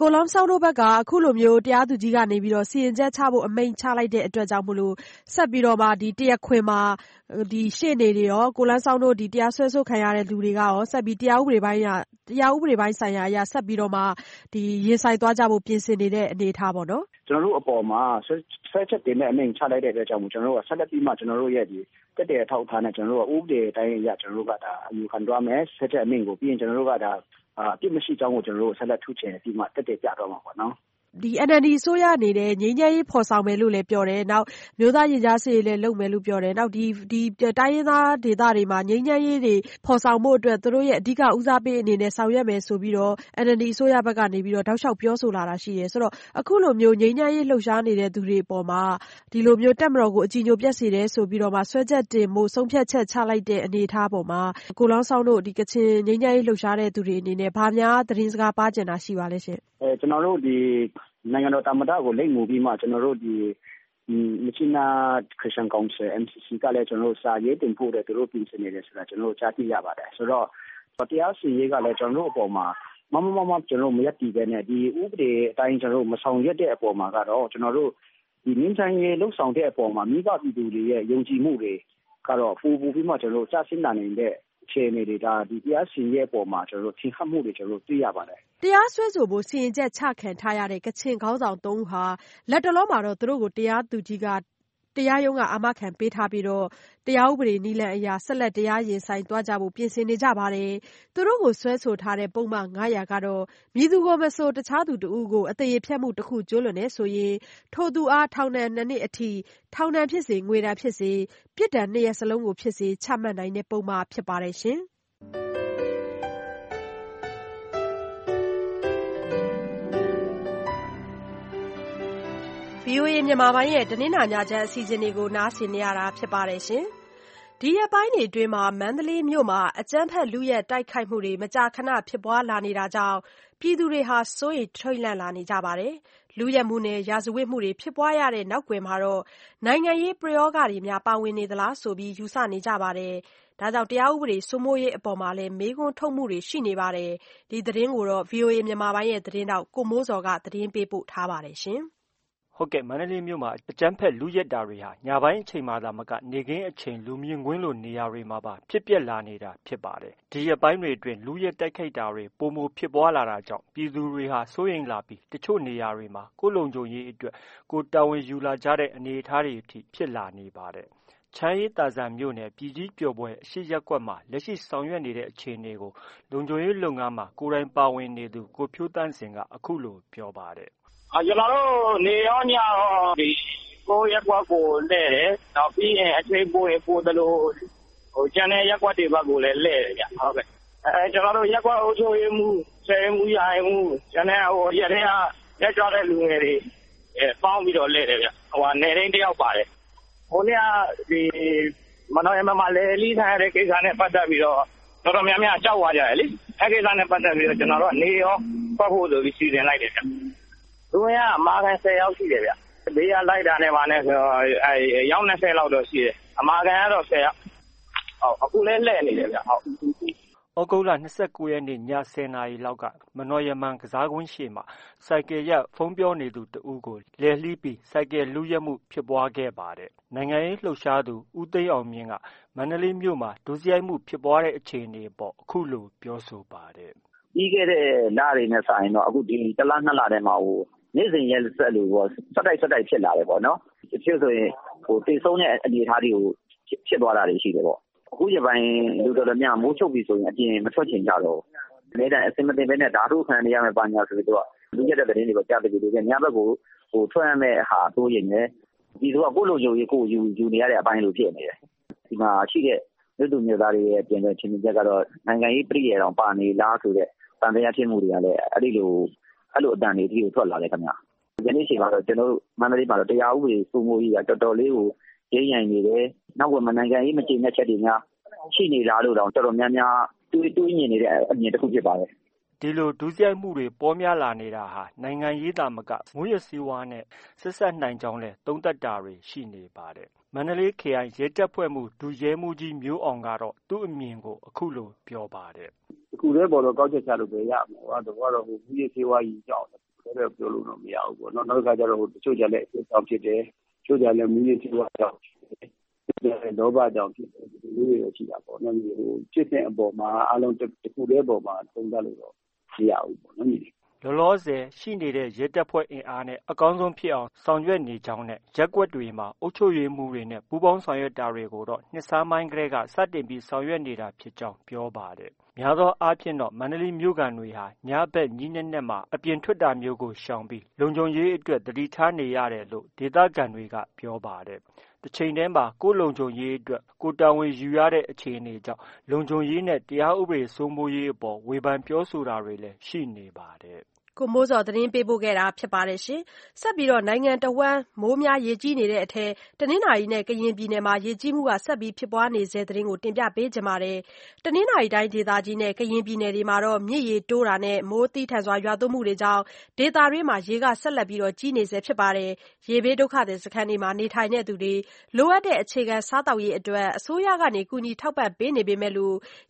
ကို Lum Zawng တို့ဘက်က အခုလိုမျိုး တရားသူကြီးကနေပြီးတော့ စီရင်ချက်ချဖို့ အမိန့်ချလိုက်တဲ့အတွက်ကြောင့်မို့လို့ ဆက်ပြီးတော့မှ တရားခွင်မှာ ရှေ့နေတွေရော ကို Lum Zawng တို့ တရားစွဲဆိုခံရတဲ့လူတွေကရော ဆက်ပြီး တရားဥပဒေပိုင်းဆိုင်ရာအရ ဆက်ပြီးတော့မှ ရင်ဆိုင်သွားကြဖို့ ပြင်ဆင်နေတဲ့အနေအထားပေါ့နော်။“ကျနော်တို့အပေါ်မှာစွဲချက်တင်တဲ့အမိန့်ချလိုက်တဲ့အတွက်ကြောင့်မို့ ကျနော်တို့က ဆက်လက်ပြီးမှ ကျနော်တို့ရဲ့ သက်သေအထောက်အထားနဲ့ဥပဒေအတိုင်းအရ ကျနော်တို့ကအယူခံသွားမယ်။စွဲချက်အမိန့်ကို ပြီးရင် ကျနော်တို့ကအပြစ်မရှိကြောင်းကို ကျနော်တို့ ဆက်လက် ထုချေပြီးမှ သက်သေပြသွားမှာပေါ့နော်။” NLD အစိုးရအနေနဲ့ ငြိမ်းချမ်းရေးဖော်ဆောင်မယ်လို့လည်း ပြောတယ်။နောက် အမျိုးသားရင်ကြားစေ့ရေးလည်း လုပ်မယ်လို့ပြောတယ်။နောက် တိုင်းရင်းသားဒေသတွေမှာ ငြိမ်းချမ်းရေးတွေ ဖော်ဆောင်ဖို့အတွက် သူတို့ရဲ့ အဓိက ဦးစားပေးအနေနဲ့ ဆောင်ရွက်မယ်ဆိုပြီးတော့ NLD အစိုးရဘက်ကနေပြီးတော့တောက်လျှောက်ပြောဆိုလာတာ ရှိတယ်။ဆိုတော့ အခုလိုမျိုး ငြိမ်းချမ်းရေးလှုပ်ရှားနေတဲ့ သူတွေအပေါ်မှာ ဒီလိုမျိုး တပ်မတော်ကို အကြည်ညိုပျက်စေတယ်ဆိုပြီးတော့မှ စွဲချက်တင်ဖို့ ဆုံးဖြတ်ချက်ချလိုက်တဲ့ အနေအထားအပေါ်မှာ ကို Lum Zawng တို့ ကချင်ငြိမ်းချမ်းရေးလှုပ်ရှားသူတွေအနေနဲ့ ဘာများ သတင်းစကားပါးချင်တာ ရှိပါလဲရှင့်။“ကျနော်တို့ နိုင်ငံတော်သမ္မတကိုလိပ်မူပြီးမှကျနော်တို့မြစ်ကြီးနားခရစ်ယာန်ကောင်စီ MCC ကလည်းစာရေးတင်ဖို့အတွက်သူတို့ပြင်ဆင်နေတယ်ဆိုတာကျနော်တို့ကြားသိရပါတယ်။ဆိုတော့တရားစီရင်ရေးကလည်းကျနော်တို့အပေါ်မှာမမားမားမတ်မတ်ကျနော်တို့မရပ်တည်ဘဲနဲ့ဒီဥပဒေအတိုင်းကျနော်တို့မဆောင်ရွက်တဲ့အပေါ်မှာကတော့ကျနော်တို့ဒီငြိမ်းချမ်းရေးလုပ်ဆောင်တဲ့အပေါ်မှာမိဘပြည်သူတွေရဲ့ယုံကြည်မှုတွေကတော့ပိုပိုပြီးမှကျနော်တို့ကျဆင်းလာနိုင်တဲ့ အခြေအနေတွေ ဒါဒီတရားစီရင်ရေးအပေါ်မှာကျနော်တို့ထင်ဟပ်မှုတွေကျနော်တို့တွေ့ရပါတယ်။တရားစွဲဆိုဖို့ စီရင်ချက်ချခံထားရတဲ့ ကချင်ခေါင်းဆောင်သုံးဦးဟာ လတ်တလောမှာတော့သူတို့ကို တရားသူကြီးက တရားရုံးက အာမခံပေးထားပြီး တရားဥပဒေနည်းလမ်းအရ ဆက်လက် တရားရင်ဆိုင်သွားကြဖို့ ပြင်ဆင်နေကြပါတယ်။သူတို့ကို စွဲဆိုထားတဲ့ ပုဒ်မ ၅၀၀ ကတော့ မည်သူကိုမဆို တခြားသူတဦးကို အသရေဖျက်မှုတခု ကျူးလွန်တယ်ဆိုရင် ထိုသူအား ထောင်ဒဏ် ၂ နှစ်အထိ ထောင်ဒဏ်ဖြစ်စေ၊ငွေဒဏ်ဖြစ်စေ၊ပြစ်ဒဏ် နှစ်ရပ်စလုံးကိုဖြစ်စေ ချမှတ်နိုင်တဲ့ ပုဒ်မ ဖြစ်ပါတယ်။ VOA မြန်မာပိုင်းရဲ့ တနင်္လာညချမ်း အစီအစဉ်တွေကို နားဆင်နေရတာ ဖြစ်ပါတယ်။ဒီရက်ပိုင်းတွေအတွင်း မန္တလေးမြို့မှာ အကြမ်းဖက် လုယက်တိုက်ခိုက်မှုတွေ မကြာခဏ ဖြစ်ပွားလာနေတာကြောင့် ပြည်သူတွေ စိုးရိမ်ထိတ်လန့်လာနေကြပါတယ်။လုယက်မှုနဲ့ ရာဇဝတ်မှုတွေ ဖြစ်ပွားရတဲ့ နောက်ကွယ်မှာ နိုင်ငံရေးပယောဂတွေပါဝင်နေသလားဆိုပြီး ယူဆနေကြပါတယ်။တရားဥပဒေစိုးမိုးရေးအပေါ်မေးခွန်းထုတ်မှုတွေ ရှိနေပါတယ်။ဒီသတင်းကို ဗွီအိုအေသတင်းထောက် ကိုမိုးဇော်က တင်ပြထားပါတယ်။ မန္တလေးမြို့မှာ အကြမ်းဖက် လုယက်တာတွေဟာ ညပိုင်းအချိန်မှာသာမက နေ့ခင်းအချိန် လူမြင်ကွင်းလို နေရာတွေမှာပါ ဖြစ်ပျက်လာနေတာဖြစ်ပါတယ်။ဒီရက်ပိုင်းတွေအတွင်း လုယက်တိုက်ခိုက်တာတွေ ပိုမိုဖြစ်ပွားလာတာကြောင့် ပြည်သူတွေဟာ စိုးရိမ်လာပြီး တချို့နေရာတွေမှာ ကိုယ့်လုံခြုံရေးအတွက် ကိုယ်တာဝန်ယူလာကြတဲ့ အနေအထားတွေအထိ ဖြစ်လာနေပါတယ်။ချမ်းအေးသာစံမြို့နယ် ပြည်ကြီးပျော်ဘွယ် အရှေ့ရပ်ကွက်မှာ လက်ရှိဆောင်ရွက်နေတဲ့ အခြေအနေကို လုံခြုံရေးလုပ်ငန်းမှာ ကိုယ်တိုင်ပါဝင်နေသူ ကိုဖြိုးသန့်ဇင်က အခုလို ပြောပါတယ်။“ ကျနော်တို့ နေ့ရော၊ညရော ကိုယ့်ရပ်ကွက်ကို လှည့်တယ်။ပြီးရင် အချိန်ပိုရင် ပိုသလို ကျန်တဲ့ရပ်ကွက်တွေဘက်ကိုလည်း လှည့်တယ်ဗျ။ကျနော်တို့ ရပ်ကွက်အုပ်ချုပ်ရေးမှူး၊ဆယ်အိမ်မှူး၊ရာအိမ်မှူး၊ကျန်တဲ့ရပ်ထဲက တက်ကြွတဲ့လူငယ်တွေ ပေါင်းပြီးတော့ လှည့်တယ်ဗျ။နယ်ထိန်းတစ်ယောက်ပါတယ်။ဟိုနေ့ကမနော်ရမ္မမှာလည်လှီးခံရတဲ့ ကိစ္စနဲ့ ပတ်သက်ပြီးတော့ တော်တော်များများ ကြောက်သွားကြတယ်လေ။အဲဒီကိစ္စနဲ့ ပတ်သက်ပြီးကျနော်တို့က နေ့ရောထွက်ဖို့ဆိုပြီး စီစဉ်လိုက်တယ်ဗျ။ လူအင်အားအမာခံ ၁၀ ယောက်ရှိတယ်ဗျ။ဘေးကလိုက်တာနဲ့ ဘာနဲ့ဆိုတော့အယောက် ၂၀ လောက်တော့ ရှိတယ်။အမာခံကတော့ ၁၀ ယောက်။အခုလည်း လှည့်နေတယ်ဗျ။”သြဂုတ်လ ၂၉ ရက်နေ့ ည ၁၀ နာရီလောက်က မနော်ရမ္မံကစားကွင်းရှေ့မှာ ဆိုင်ကယ်ရပ် ဖုန်းပြောနေသူ တစ်ဦးကို လှည့်လှီးပြီး ဆိုင်ကယ်လုယက်မှု ဖြစ်ပွားခဲ့ပါတယ်။နိုင်ငံရေးလှုပ်ရှားသူ ဦးသိန်းအောင်မြင့်က မန္တလေးမြို့မှာ ဒုစရိုက်မှုဖြစ်ပွားတဲ့အခြေအနေအပေါ် အခုလို ပြောဆိုပါတယ်။“ပြီးခဲ့တဲ့ လတွေနဲ့ စာရင်တော့ အခု ဒီ တစ်လ၊နှစ်လထဲမှာ နေ့စဉ်ရက်ဆက်လိုဆက်တိုက်ဆက်တိုက်ဖြစ်လာတယ်ပေါ့နော်။တချို့ဆိုရင်သေဆုံးတဲ့အနေအထားထိကိုဖြစ်သွားတာတွေရှိတယ်ပေါ့။အခုရက်ပိုင်းလူတော်တော်များများကမိုးချုပ်ပြီဆိုရင်အပြင်မထွက်ချင်ကြတော့ဘူး။အမြဲတမ်းအဆင်မသင့်ဘဲဓါးထိုးခံနေရမယ်ဘာညာဆိုပြီးလုယက်တဲ့သတင်းတွေကြားသိတော့ညဘက်ကိုထွက်ရမယ့်ဟာစိုးရိမ်တယ်။ပြည်သူကကိုယ့်လုံခြုံရေးကိုယ်ယူနေရတဲ့အပိုင်းလိုဖြစ်နေတယ်။ဒီမှာရှိတဲ့မြို့သူမြို့သားတွေရဲ့ထင်မြင်ချက်ကတော့နိုင်ငံရေးပရိယာယ်တောင်ပါနေလားဆိုတဲ့သံသယဖြစ်မှုတွေကလည်းအဲဒီလို အဲလိုအသံတွေအထိကိုထွက်လာတယ်ခင်ဗျ။ယနေ့အချိန်မှာတော့ကျနော်တို့မန္တလေးမှာတော့တရားဥပဒေစိုးမိုးရေးကတော်တော်လေးကိုယိမ်းယိုင်နေတယ်။နောက်ကွယ်မှာနိုင်ငံရေးမကျေနပ်ချက်တွေများရှိနေလားလို့တောင်တော်တော်များများတွေးမြင်နေတဲ့အမြင်တစ်ခုဖြစ်ပါတယ်။” ဒီလို ဒုစရိုက်မှုတွေ ပေါများလာနေတာဟာ နိုင်ငံရေးသာမက မူးယစ်ဆေးဝါးနဲ့ ဆက်စပ်နိုင်ကြောင်းလည်း သုံးသပ်တာတွေ ရှိနေပါတယ်။မန္တလေးခရိုင် ရဲတပ်ဖွဲ့မှူး ဒုရဲမှူးကြီးမျိုးအောင်ကတော့ သူ့အမြင်ကို အခုလို ပြောပါတယ်။“တစ်ခုတည်းအပေါ်တော့ ကောက်ချက်ချလို့ ဘယ်ရမလဲ။သဘောကတော့ မူးယစ်ဆေးဝါးကြောင့်လို့ ပြောလို့တော့ မရဘူးပေါ့နော်။နောက်တစ်ခါကျတော့ တချို့ကျလည်း အဆိပ်ကြောင့်ဖြစ်တယ်။တချို့ကျလည်း မူးယစ်ဆေးဝါးကြောင့်ဖြစ်တယ်။တချို့ကျလည်း လောဘကြောင့်ဖြစ်တယ်။ဒီလိုမျိုးတွေတော့ ရှိတာပေါ့နော်။ဖြစ်စဉ်အပေါ်မှာ အားလုံး တစ်ခုတည်းအပေါ်မှာ သုံးသပ်လို့တော့ မရဘူးပေါ့နော်။”လောလောဆယ် ရှိနေတဲ့ ရဲတပ်ဖွဲ့အင်အားနဲ့ အကောင်းဆုံးဖြစ်အောင် ဆောင်ရွက်နေကြောင်းနဲ့ ရပ်ကွက်တွေမှာ အုပ်ချုပ်ရေးမှူးတွေနဲ့ ပူးပေါင်းဆောင်ရွက်တာတွေကိုတော့ နှစ်ဆန်းပိုင်းတည်းက စတင်ပြီး ဆောင်ရွက်နေတာဖြစ်ကြောင်း ပြောပါတယ်။များသောအားဖြင့်တော့ မန္တလေးမြို့ခံတွေဟာ ညဘက် ညဉ့်နက်နက်မှာ အပြင်ထွက်တာမျိုးကို ရှောင်ပြီး လုံခြုံရေးအတွက် သတိထားနေရတယ်လို့ ဒေသခံတွေက ပြောပါတယ်။ တချိန်တည်းမှာ ကိုယ့်လုံခြုံရေးအတွက် ကိုယ်တာဝန်ယူရတဲ့ အခြေအနေကြောင့် လုံခြုံရေးနဲ့ တရားဥပဒေစိုးမိုးရေးအပေါ် ဝေဖန်ပြောဆိုတာတွေလည်း ရှိနေပါတယ်။ ကိုမိုးဇော်သတင်းပေးပို့ထားပါတယ်။ဆက်ပြီးနိုင်ငံတဝန်း မိုးများရေကြီးနေတဲ့အထဲ တနင်္သာရီနဲ့ ကရင်ပြည်နယ်မှာ ရေကြီးမှုဆက်ပြီးဖြစ်ပွားနေဆဲ သတင်းကို တင်ပြပေးထားပါတယ်။တနင်္သာရီတိုင်းဒေသကြီးနဲ့ ကရင်ပြည်နယ်တွေမှာ မြစ်ရေတိုးတာနဲ့ မိုးသည်းထန်ရွာသွန်းမှုတွေကြောင့် ဒေသတွင်းမှာရေဆက်လက်ကြီးနေဆဲ ဖြစ်ပါတယ်။ရေဘေးဒုက္ခသည်စခန်းတွေမှာ နေထိုင်သူတွေ လိုအပ်တဲ့ အခြေခံစားသောက်ရေးအတွက် အစိုးရက ကူညီထောက်ပံ့ပေးနေပေမဲ့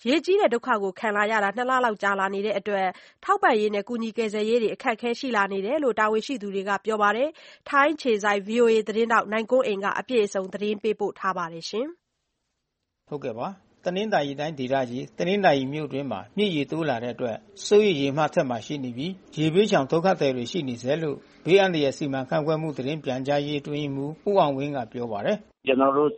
ရေကြီးတဲ့ဒုက္ခခံလာရတာ ၂ လလောက် ကြာလာနေတဲ့အတွက် ထောက်ပံ့ရေးနဲ့ ကူညီကယ်ဆယ်ရေးတွေအခက်အခဲရှိလာနေတယ်လို့ တာဝန်ရှိသူတွေကပြောပါတယ်။ထိုင်းအခြေစိုက်ဗွီအိုအေသတင်းထောက် နိုင်ကွန်းအိန်ကနေအပြည့်အစုံ သတင်းပေးပို့ထားပါတယ်။တနင်္သာရီတိုင်းဒေသကြီး တနင်္သာရီမြို့အတွင်းမှာ မြစ်ရေတိုးလာတဲ့အတွက် စိုးရိမ်ရေမှတ်အထက်မှာ ရှိနေပြီး ရေဘေးရှောင်ဒုက္ခသည်တွေ ရှိနေဆဲလို့ ဘေးအန္တရာယ်စီမံခန့်ခွဲမှု သတင်းပြန်ကြားရေး အတွင်းရေးမှူး ဦးအောင်ဝင်းက ပြောပါတယ်။“ ကျနော်တို့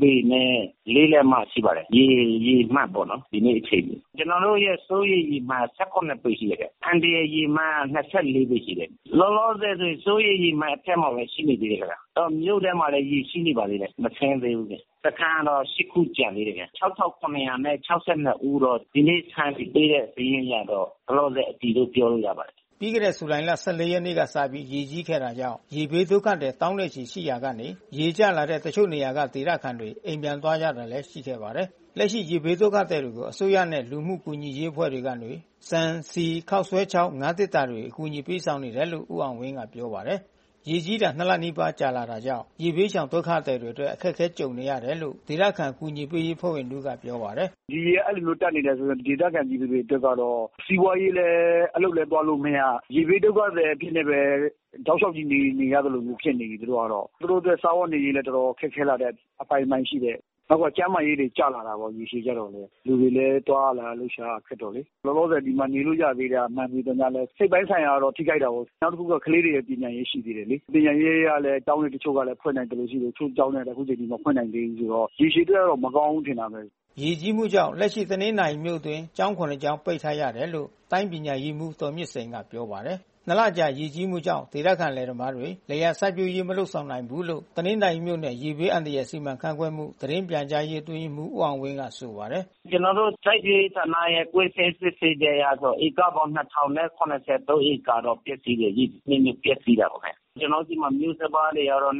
ပေနဲ့လက်မ ရှိပါတယ်။ရေရေမှတ်ပေါ့နော် ဒီနေ့အချိန်ထိ။ကျနော်တို့ရဲ့ စိုးရိမ်ရေမှတ်ပေရှိတယ်ဗျ။အန္တရာယ်ရေမှတ်ကပေရှိတယ်။လောလောဆယ်ဆိုရင်စိုးရိမ်ရေမှတ်အထက်မှာပဲ ရှိနေသေးတယ်ခင်ဗျ။မြို့ထဲမှာလည်း ရေရှိနေပါသေးတယ်။မဆင်းသေးဘူး။စခန်းကတော့ခု ကျန်သေးတယ်။ဦးတော့ ဒီနေ့ ဆန်ပေးတဲ့ စာရင်းအရတော့ လောလောဆယ် အတည်လို့ ပြောလို့ရပါတယ်။” ပြီးခဲ့တဲ့ ဇူလိုင်လရက်နေ့ကစပြီး ရေကြီးခဲ့တာကြောင့် ရေဘေးဒုက္ခသည် သောင်းနဲ့ချီ ရှိရာကနေ ရေကျလာတဲ့ တချို့နေရာက ဒေသခံတွေ အိမ်ပြန်သွားကြတာလည်း ရှိခဲ့ပါတယ်။လက်ရှိ ရေဘေးဒုက္ခသည်တွေကို အစိုးရနဲ့ လူမှုကူညီရေးအဖွဲ့တွေကနေ ဆန် ဆီ ခေါက်ဆွဲခြောက် ငါးသေတ္တာတွေ အကူညီပေးဆောင်နေတယ်လို့ ဦးအောင်ဝင်းက ပြောပါတယ်။ ရေကြီးတာလနီးပါး ကြာလာတာကြောင့် ရေဘေးရှောင်ဒုက္ခသည်တွေအတွက် အခက်ခဲကြုံနေရတယ်လို့ ဒေသခံကူညီရေးအဖွဲ့ဝင်တဦးက ပြောပါတယ်။“ရေကအဲဒီလိုမျိုးတက်နေတယ်ဆိုရင် ဒေသခံပြည်သူတွေအတွက်ကတော့ စီးပွားရေးလည်း အလုပ်လည်းသွားလို့မရ။ရေဘေးဒုက္ခသည်အဖြစ်နဲ့ပဲ တောက်လျှောက်ကြီးနေရသလိုမျိုး ဖြစ်နေပြီ သူတို့ကတော့။သူတို့အတွက် စားဝတ်နေရေးလည်း တော်တော်ခက်ခဲလာတဲ့အပိုင်းပိုင်းရှိတယ်။ နောက်က ကျန်းမာရေးတွေ ကျလာတာပေါ့ ရေရှည်ကျတော့လေ။လူတွေလည်း သွားလာလှုပ်ရှားရခက်တော့လေ။လောလောဆယ် ဒီမှာနေလို့ရသေးတာ မှန်ပေသော်ငြားလည်း စိတ်ပိုင်းဆိုင်ရာတော့ ထိခိုက်တာပေါ့။နောက်တခုက ကလေးတွေရဲ့ ပညာရေးရှိသေးတယ်လေ။ပညာရေးကလည်း ကျောင်းတွေ တချို့ကလည်း ဖွင့်နိုင်သလိုရှိတယ်။တချို့ကျောင်းတွေကလည်း အခုချိန်ထိ မဖွင့်နိုင်သေးဘူးဆိုတော့ ရေရှည်အတွက်တော့ မကောင်းဘူးထင်တာပဲ။”ရေကြီးမှုကြောင့် လက်ရှိ တနင်္သာရီမြို့အတွင်း ကျောင်းကျောင်း ပိတ်ထားရတယ်လို့ တိုင်းပညာရေးမှူး ဒေါ်မြင့်စိန်က ပြောပါတယ်။ လကြာ ရေကြီးမှုကြောင့် ဒေသခံလယ်သမားတွေ လယ်ယာစိုက်ပျိုးရေး မလုပ်ဆောင်နိုင်ဘူးလို့ တနင်္သာရီမြို့နယ် ရေဘေးအန္တရာယ် စီမံခန့်ခွဲမှု သတင်းပြန်ကြားရေး အတွင်းရေးမှူး ဦးအောင်ဝင်းက ဆိုပါတယ်။“ကျနော်တို့ စိုက်ပျိုးရေးဌာနရဲ့ ကွင်းဆင်းစစ်ဆေးချက်အရဆို ဧကပေါင်းဧကတော့ ပျက်စီးတယ်။ရေနစ်မြုပ်ပျက်စီးတာပေါ့။ကျနော်တို့ဆီမှာ မျိုးစပါးတွေကတော့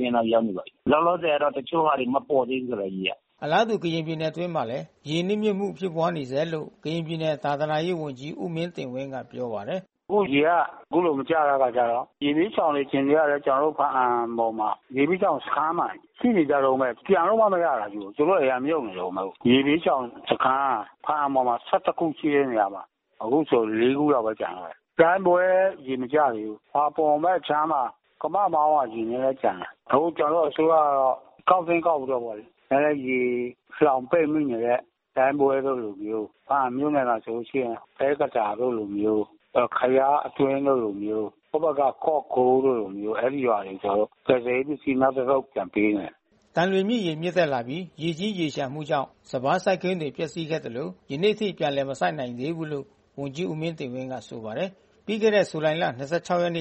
တင်းလောက် ရောက်နေပါပြီ။လောလောဆယ်တော့ တချို့ဟာတွေ မပေါ်သေးဘူး ရေက။”အလားတူ ကရင်ပြည်နယ်အတွင်းမှာလည်း ရေနစ်မြုပ်မှု ဖြစ်ပွါးနေဆဲလို့ ကရင်ပြည်နယ် သာသနာရေးဝန်ကြီး ဦးမင်းတင်ဝင်းက ပြောပါတယ်။“ အခုရေက အခုလို မကျတဲ့အခါကျတော့ ရေဘေးရှောင်တွေ အခြေအနေကလည်း ကျနော်တို့ ဘားအံပေါ်မှာ ရေဘေးရှောင်စခန်းမှာ ရှိနေကြတုန်းပဲ။ပြန်လို့မှ မရတာသူတို့အိမ်ကမြုပ်နေတုန်းပဲ။ရေဘေးရှောင်စခန်းက ဘားအံပေါ်မှာခု ရှိတဲ့နေရာမှာ အခုဆိုခုလောက်ပဲ ကျန်တော့တယ်။ပြိုင်းပွဲ ရေမကျသေးဘူး။ဖာပွန်ဘက်အခြမ်းမှာ ကမမောင်းက ရေနည်းနည်းကျန်တယ်။အခု ကျနော်တို့ အစိုးရကတော့ ကောက်သင့်ကောက်ပြီးတော့ပေါ့လေ။နည်းနည်းရေလှောင်ပိတ်မိနေတဲ့ ပြိုင်းပွဲတို့လိုမျိုး ဘားအံမြို့နယ်မှာဆိုလို့ရှိရင် သဲကန္တာရတို့လိုမျိုး ခယားအတွင်းတို့လိုမျိုးဟိုဘက်က ကော့ကိုးတို့လိုမျိုး အဲဒီရွာတွေကျတော့ ကယ်ဆယ်ရေးပစ္စည်း နောက်တသုတ်ပြန်ပေးနေတယ်။”သံလွင်မြစ်ရေမြင့်တက်လာပြီး ရေကြီးရေလျှံမှုကြောင့် စပါးစိုက်ခင်းတွေ ပျက်စီးခဲ့သလို ယနေ့အထိ ပြန်လည် မစိုက်နိုင်သေးဘူးလို့ ဝန်ကြီးဦးမင်းတင်ဝင်းက ဆိုပါတယ်။ပြီးခဲ့တဲ့ ဇူလိုင်လရက်နေ့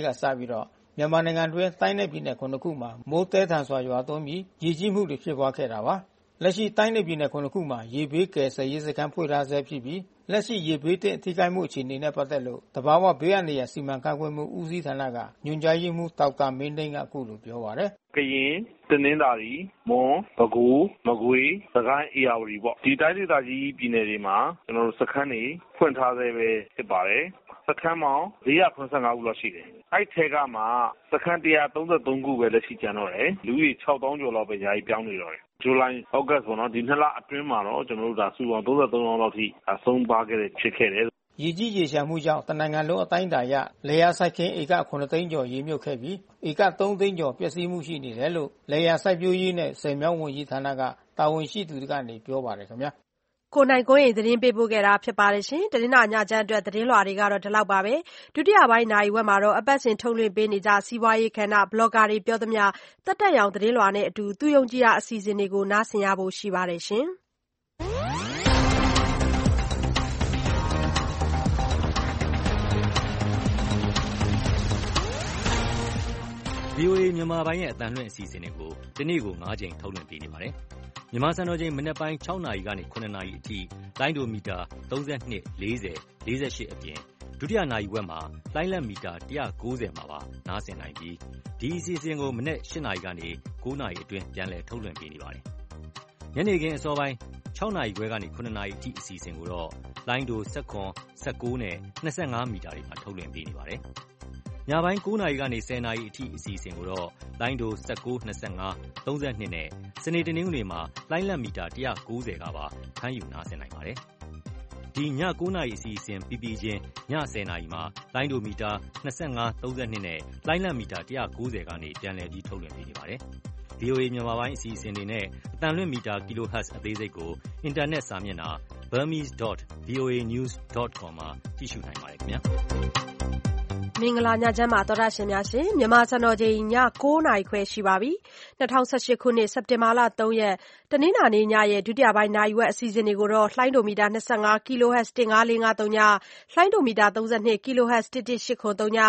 ကစပြီး မြန်မာနိုင်ငံအတွင်း တိုင်းနဲ့ ပြည်နယ်ခုမှာ မိုးသည်းထန်စွာ ရွာသွန်းပြီး ရေကြီးမှုတွေ ဖြစ်ပွါးခဲ့တာပါ။ လက်ရှိတိုင်းနဲ့ ပြည်နယ် ခုမှာ ရေဘေးကယ်ဆယ်ရေးစခန်းဖွင့်ထားဆဲဖြစ်ပြီး လက်ရှိရေဘေးသင့် ထိခိုက်မှုအခြေအနေနဲ့ပက်သက်လို့ သဘာဝဘေးအန္တရာယ် စီမံခန့်ခွဲမှုဦးစီးဌာနက ညွှန်ကြားရေးမှူး ဒေါက်တာမင်းသိန်းက အခုလိုပြောပါတယ်။“ကရင် တနင်္သာရီ မွန် ပဲခူး မကွေး စစ်ကိုင်း ဧရာဝတီပေါ့။ဒီတိုင်းဒေသကြီး ပြည်နယ်တွေမှာ ကျနော်တို့ စခန်းတွေ ဖွင့်ထားဆဲပဲ ဖြစ်ပါတယ်။စခန်းပေါင်း ခုလောက်ရှိတယ်။အဲဒီအထဲကမှ စခန်း ခုပဲ လက်ရှိကျန်တော့တယ်။လူဦးရေ ကျော်လောက်ပဲ ယာယီပြောင်းနေတော့တယ်။ ဇူလိုင် သြဂုတ်ပေါ့နော် ဒီ နှစ်လအတွင်းမှာတော့ ကျနော်တို့ စုစုပေါင်းလောင်းလောက်အထိ ဆုံးပါးခဲ့တယ်ဖြစ်ခဲ့တယ်။”ရေကြီးရေလျှံမှုကြောင့် တနိုင်ငံလုံး အတိုင်းအတာအရ လယ်ယာစိုက်ခင်း ဧကသိန်းကျော် ရေမြုပ်ခဲ့ပြီး ဧကသိန်းကျော် ပျက်စီးမှု ရှိနေတယ်လို့ လယ်ယာစိုက်ပျိုးရေးနှင့် ဆည်မြောင်းဝန်ကြီးဌာနက တာဝန်ရှိသူတွေကနေပြောပါတယ်ခင်ဗျာ။ နိုင်ကွန်းအိန် သတင်းပေးပို့ထားပါတယ်။တနင်္လာညချမ်းအတွက် သတင်းလွှာတွေကတော့ ဒီလောက်ပါပဲ။ဒုတိယပိုင်း နာရီဝက်မှာတော့ အပတ်စဉ်ထုတ်လွှင့်ပေးနေကျ စီးပွားရေးကဏ္ဍ ဘလော်ကာတွေ ပြောသမျှ သက်တတ်ရောင် သတင်းလွှာနဲ့အတူ သူယုံကြည်ရာ အစီအစဉ်တွေကို နားဆင်ရဖို့ ရှိပါတယ်။ VOA မြန်မာပိုင်းရဲ့ အသံလွှင့်အစီအစဉ်တွေကို တနေ့ကိုကြိမ် ထုတ်လွှင့်ပေးနေပါတယ်။ မြန်မာစံတော်ချိန် မနက်ပိုင်းနာရီကနေနာရီအထိလိုင်းဒိုမီတာ32 40 48အပြင် ဒုတိယနာရီဝက်မှာ လှိုင်းလက်မီတာ ၁၉၀ မှာပါ နားဆင်နိုင်ပြီး ဒီအစီအစဉ်ကို မနက် ၈ နာရီကနေ ၉ နာရီအတွင်း ပြန်လည်ထုတ်လွှင့်ပေးနေပါတယ်။ညနေခင်းအစောပိုင်း ၆ နာရီခွဲကနေ ၇ နာရီအထိ အစီအစဉ်ကိုတော့လိုင်းဒို ၁၇၊၁၉ နဲ့ ၂၅ မီတာတွေမှာ ထုတ်လွှင့်ပေးနေပါတယ်။ ညပိုင်း ၉ နာရီကနေ ၁၀ နာရီအထိ အစီအစဉ်ကိုတော့ လိုင်းဒို ၁၉၊၂၅၊၃၂ နဲ့ စနေ၊တနင်္ဂနွေမှာလှိုင်းလက်မီတာ ၁၉၀ ကပါ ဖမ်းယူနားဆင်နိုင်ပါတယ်။ဒီ ည ၉ နာရီအစီအစဉ်ပြီးပြီးချင်း ည ၁၀ နာရီမှာ လိုင်းဒိုမီတာ ၂၅၊၃၂ နဲ့လှိုင်းလက်မီတာ ၁၉၀ ကနေ ပြန်လည်ပြီး ထုတ်လွှင့်ပေးနေပါတယ်။ VOA မြန်မာပိုင်းအစီအစဉ်တွေနဲ့ အသံလွှင့်မီတာ kHz အသေးစိတ်ကို အင်တာနက်စာမျက်နှာ burmese.voanews.com မှာ ကြည့်ရှုနိုင်ပါတယ်ခင်ဗျာ။ မင်္ဂလာညချမ်းပါသောတာရှင်များရှင်မြန်မာစံတော်ချိန်ည9နာရီခွဲရှိပါပြီ2018ခုနှစ်စက်တင်ဘာလ3ရက်တနင်္လာနေ့ညရဲ့ဒုတိယပိုင်းနာရီဝက်အစီအစဉ်တွေကိုတော့လှိုင်းဒိုမီတာ25 kHz 15453ညလှိုင်းဒိုမီတာ32 kHz 11803ည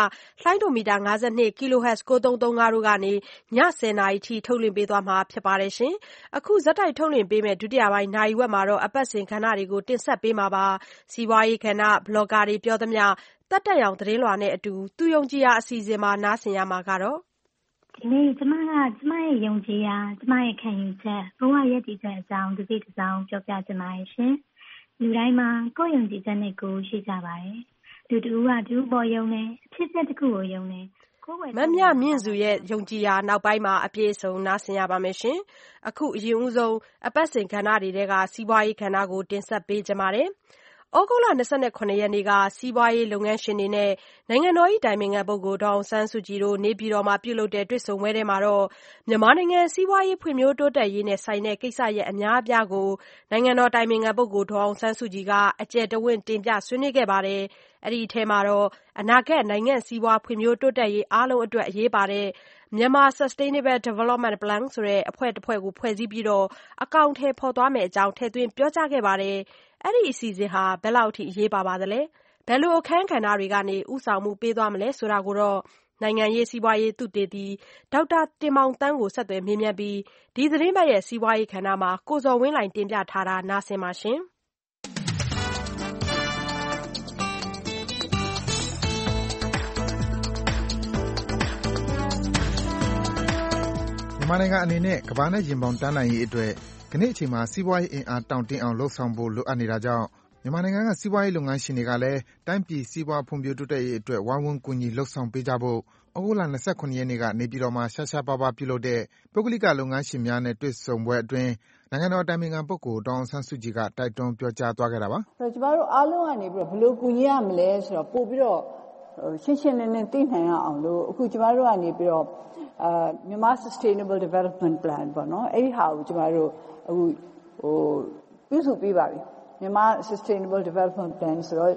လှိုင်းဒိုမီတာ52 kHz 9335တို့ကနေည10နာရီထိထုတ်လွှင့်ပေးသွားမှာဖြစ်ပါတယ်ရှင်အခုဇက်တိုက်ထုတ်လွှင့်ပေးမဲ့ဒုတိယပိုင်းနာရီဝက်မှာတော့အပတ်စဉ်ခဏတွေကိုတင်ဆက်ပေးမှာပါစီးပွားရေးခဏဘလော့ဂါတွေပြောသမျှသက်တမ်းရောင် သတင်းလွှာနဲ့အတူ သူယုံကြည်ရာ အစီအစဉ်မှာ နားဆင်ရမှာကတော့ ဒီနေ့ ကျမက ကျမရဲ့ ယုံကြည်ရာ ကျမရဲ့ ခံယူချက် ဘဝရည်တည်ချက်အကြောင်း တစ်စိတ်တစ်စောင်း ပြောပြချင်ပါတယ်ရှင်။လူတိုင်းမှာ ကိုယ်ယုံကြည်ချက်နဲ့ကိုယ် ရှိကြပါတယ်။လူတူကတူပေါ်ယုံနေအဖြစ်အပျက်တစ်ခုကို ယုံနေမမြမြင့်စုရဲ့ ယုံကြည်ရာ နောက်ပိုင်းမှာ အပြည့်အစုံ နားဆင်ရပါမယ်ရှင်။အခု အရင်ဦးဆုံး အပတ်စဉ်ကဏ္ဍတွေထဲက စီးပွားရေးကဏ္ဍကို တင်ဆက်ပေးကြပါမယ်။ ဩဂုတ်လ ၂၇ ရက်နေ့က စီးပွားရေးလုပ်ငန်းရှင်တွေနဲ့ နိုင်ငံတော်အတိုင်ပင်ခံပုဂ္ဂိုလ်ဒေါ်အောင်ဆန်းစုကြည်တို့ နေပြည်တော်မှာ ပြုလုပ်တဲ့ တွေ့ဆုံပွဲထဲမှာ မြန်မာနိုင်ငံ စီးပွားရေးဖွံ့ဖြိုးတိုးတက်ရေးနဲ့ဆိုင်တဲ့ ကိစ္စရပ်အများအပြားကို နိုင်ငံတော်အတိုင်ပင်ခံပုဂ္ဂိုလ်ဒေါ်အောင်ဆန်းစုကြည်က အကျယ်တဝင့် တင်ပြဆွေးနွေးခဲ့ပါတယ်။အဲဒီအထဲမှာ အနာဂတ် နိုင်ငံ့စီးပွားဖွံ့ဖြိုးတိုးတက်ရေး အားလုံးအတွက် အရေးပါတဲ့ Myanmar Sustainable Development Plan ဆိုတဲ့ အဖွဲ့တဖွဲ့ကို ဖွဲ့စည်းပြီး အကောင်အထည်ဖော်သွားမယ့်အကြောင်း ထည့်သွင်းပြောကြားခဲ့ပါတယ်။ အဲဒီအစီအစဉ်ဟာ ဘယ်လောက်အထိ အရေးပါပါသလဲ။ဘယ်လိုအခန်းကဏ္ဍတွေကနေ ဦးဆောင်မှုပေးသွားမလဲဆိုတာကိုတော့ နိုင်ငံရေး၊စီးပွားရေး သုတေသီ ဒေါက်တာတင်မောင်သန်းကို ဆက်သွယ်မေးမြန်းပြီး ဒီသီတင်းပတ်စီးပွားရေးကဏ္ဍမှာ ကိုဇော်ဝင်းလှိုင် တင်ပြထားတာနားဆင်ပါရှင်။မြန်မာနိုင်ငံအနေနဲ့ ကမ္ဘာနဲ့ ရင်ဘောင်တန်းနိုင်ရေးအတွက် ကနေ့အချိန်မှာ စီးပွားရေးအင်အား တောင့်တင်းအောင် လုပ်ဆောင်ဖို့ လိုအပ်နေတာကြောင့် မြန်မာနိုင်ငံက စီးပွားရေးလုပ်ငန်းရှင်တွေကလည်း တိုင်းပြည် စီးပွားဖွံ့ဖြိုးတိုးတက်ရေးအတွက် ဝိုင်းဝန်း ကူညီ လုပ်ဆောင်ပေးကြဖို့ သြဂုတ်လ ၂၇ ရက်နေ့က နေပြည်တော်မှာ ရှားရှားပါးပါး ပြုလုပ်တဲ့ ပုဂ္ဂလိက လုပ်ငန်းရှင်များနဲ့ တွေ့ဆုံပွဲအတွင်း နိုင်ငံတော်အတိုင်ပင်ခံပုဂ္ဂိုလ် ဒေါ်အောင်ဆန်းစုကြည်က တိုက်တွန်း ပြောကြားသွားခဲ့တာပါ။“ကျမတို့အားလုံးကနေပြီးတော့ ဘယ်လိုကူညီရမလဲဆိုတာ ပိုပြီးတော့ ရှင်းရှင်းလင်းလင်း သိနိုင်ရအောင်လို့ အခုကျမတို့ကနေပြီးတော့မြန်မာ Sustainable Development Plan ပေါ့နော် အဲဒီဟာကို ကျမတို့ အခုဟိုပြုစုပေးပါပြီမြန်မာ Sustainable Development Plan ဆိုတော့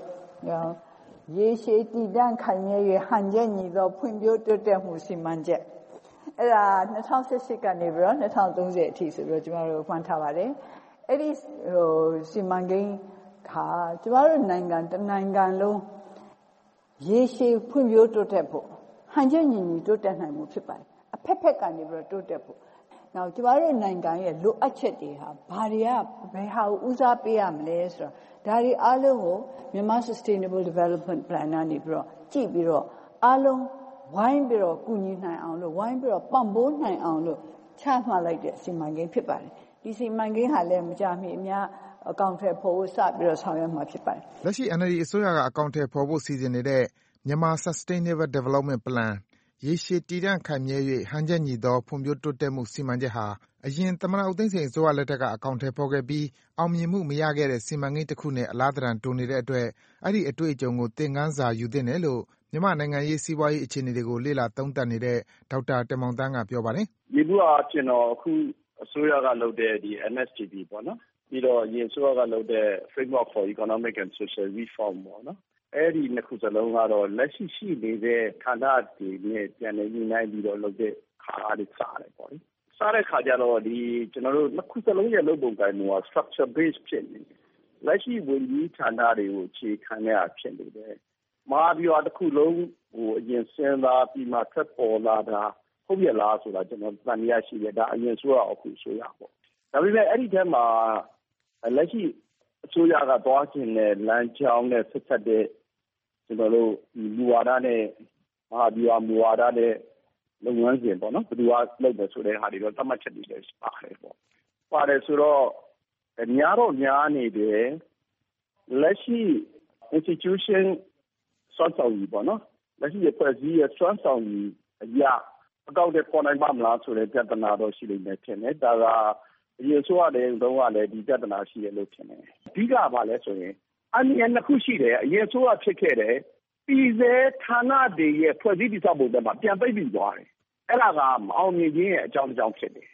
ရေရှည်တည်တံ့ခိုင်မြဲ၍ဟန်ချက်ညီသောဖွံ့ဖြိုးတိုးတက်မှုစီမံချက်အဲ့ဒါ2018ကနေပြီးတော့2030အထိဆိုပြီးတော့ကျမတို့ဖွင့်ထားပါတယ်အဲ့ဒီဟိုစီမံကိန်းခါကျမတို့နိုင်ငံတနိုင်ငံလုံးရေရှည်ဖွံ့ဖြိုးတိုးတက်ဖို့ဟန်ချက်ညီညီတိုးတက်နိုင်မှုဖြစ်ပါတယ်အဖက်ဖက်ကနေပြီးတော့တိုးတက်ဖို့ နောက်ကျမတို့နိုင်ငံရဲ့လိုအပ်ချက်တွေဟာဘာတွေကဘယ်ဟာကိုဦးစားပေးရမလဲဆိုတော့ဒါတွေအားလုံးကိုမြန်မာ Sustainable Development Plan ကနေပြီးတော့ကြည့်ပြီးတော့အားလုံးဝိုင်းပြီးတော့ကူညီနိုင်အောင်လို့ဝိုင်းပြီးတော့ပံ့ပိုးနိုင်အောင်လို့ချမှတ်လိုက်တဲ့စီမံကိန်းဖြစ်ပါတယ်ဒီစီမံကိန်းဟာလည်းမကြမီအများအကောင့်ထဲပေါ်ဖို့စပြီးတော့ဆောင်ရွက်မှာဖြစ်ပါတယ်လက်ရှိ NLD အစိုးရကအကောင့်ထဲပေါ်ဖို့စီစဉ်နေတဲ့မြန်မာ Sustainable Development Plan ရေရှည်တည်တံ့ခိုင်မြဲ၍ဟန်ချက်ညီသော ဖွံ့ဖြိုးတိုးတက်မှု စီမံချက်ဟာ အရင် သမ္မတ ဦးသိန်းစိန်အစိုးရလက်ထက်က အကောင်အထည်ဖော်ခဲ့ပြီး အောင်မြင်မှုမရခဲ့တဲ့ စီမံကိန်းတခုနဲ့ အလားသဏ္ဍာန်တူနေတဲ့အတွက် အဲဒီအတွေ့အကြုံကို သင်ခန်းစာယူသင့်တယ်လို့ မြန်မာ့နိုင်ငံရေး၊စီးပွားရေး အခြေအနေတွေကို လေ့လာသုံးသပ်နေတဲ့ ဒေါက်တာတင်မောင်သန်းက ပြောပါတယ်။“ယေဘုယျအားဖြင့်တော့ အခုအစိုးရကလုပ်တဲ့ NSDP ပေါ့နော်။ပြီးတော့ အရင်အစိုးရကလုပ်တဲ့ Framework for Economic and Social Reform ပေါ့နော် အဲဒီနှစ်ခုစလုံးကတော့ လက်ရှိရှိနေတဲ့ဌာနတွေနဲ့ ပြန်လည်ညှိနှိုင်းပြီးတော့လုပ်တဲ့ဟာကနေစတယ်ပေါ့လေ။စတဲ့အခါကျတော့ ကျနော်တို့ နှစ်ခုစလုံးရဲ့ လုပ်ပုံကိုင်ပုံက Structure Base ဖြစ်နေတယ်။လက်ရှိဝန်ကြီးဌာနတွေကို အခြေခံတဲ့ဟာ ဖြစ်နေတယ်။မဟာဗျူဟာတခုလုံးကို အရင်စဉ်းစားပြီးမှ ထွက်ပေါ်လာတာ ဟုတ်ရဲ့လားဆိုတာ ကျနော် သံသယရှိတယ်။ဒါ အရင်အစိုးရရော အခုအစိုးရရောပေါ့။ဒါပေမဲ့ အဲဒီထဲမှာ လက်ရှိအစိုးရက သွားချင်တဲ့လမ်းကြောင်းနဲ့ ဆက်စပ်တဲ့ ကျနော်တို့မူဝါဒနဲ့မဟာဗျူဟာမူဝါဒနဲ့လုပ်ငန်းစဉ်ပေါ့နော်ဘယ်သူကလုပ်မယ်ဆိုတဲ့ဟာတွေတော့သတ်မှတ်ချက်တွေလည်းပါတယ်ပေါ့ပါတယ်ဆိုတော့များတော့များနေတယ်လက်ရှိ institution စွမ်းဆောင်ရည်ပေါ့နော်လက်ရှိအဖွဲ့အစည်းရဲ့စွမ်းဆောင်ရည်အရာအကောက်တဲ့ပေါ်နိုင်ပါမလားဆိုတဲ့ပြဿနာတော့ရှိလိမ့်မယ်ထင်တယ်ဒါကအရင်ဆိုရတယ်တုန်းကလည်းဒီပြဿနာရှိတယ်လို့ထင်တယ်အဓိကဘာလဲဆိုရင် အနည်းနှစ်ခုရှိတယ် အရင်ဆိုရဖြစ်ခဲ့တယ်ပြည်စဲဌာနတွေရဲ့ ဖွဲ့စည်းတည်ဆောက်ပုံတွေမှာ ပြန်ပိတ်ပြီးသွားတယ် အဲ့ဒါက မအောင်မြင်ခြင်းရဲ့ အကြောင်းအကြောင်း ဖြစ်တယ်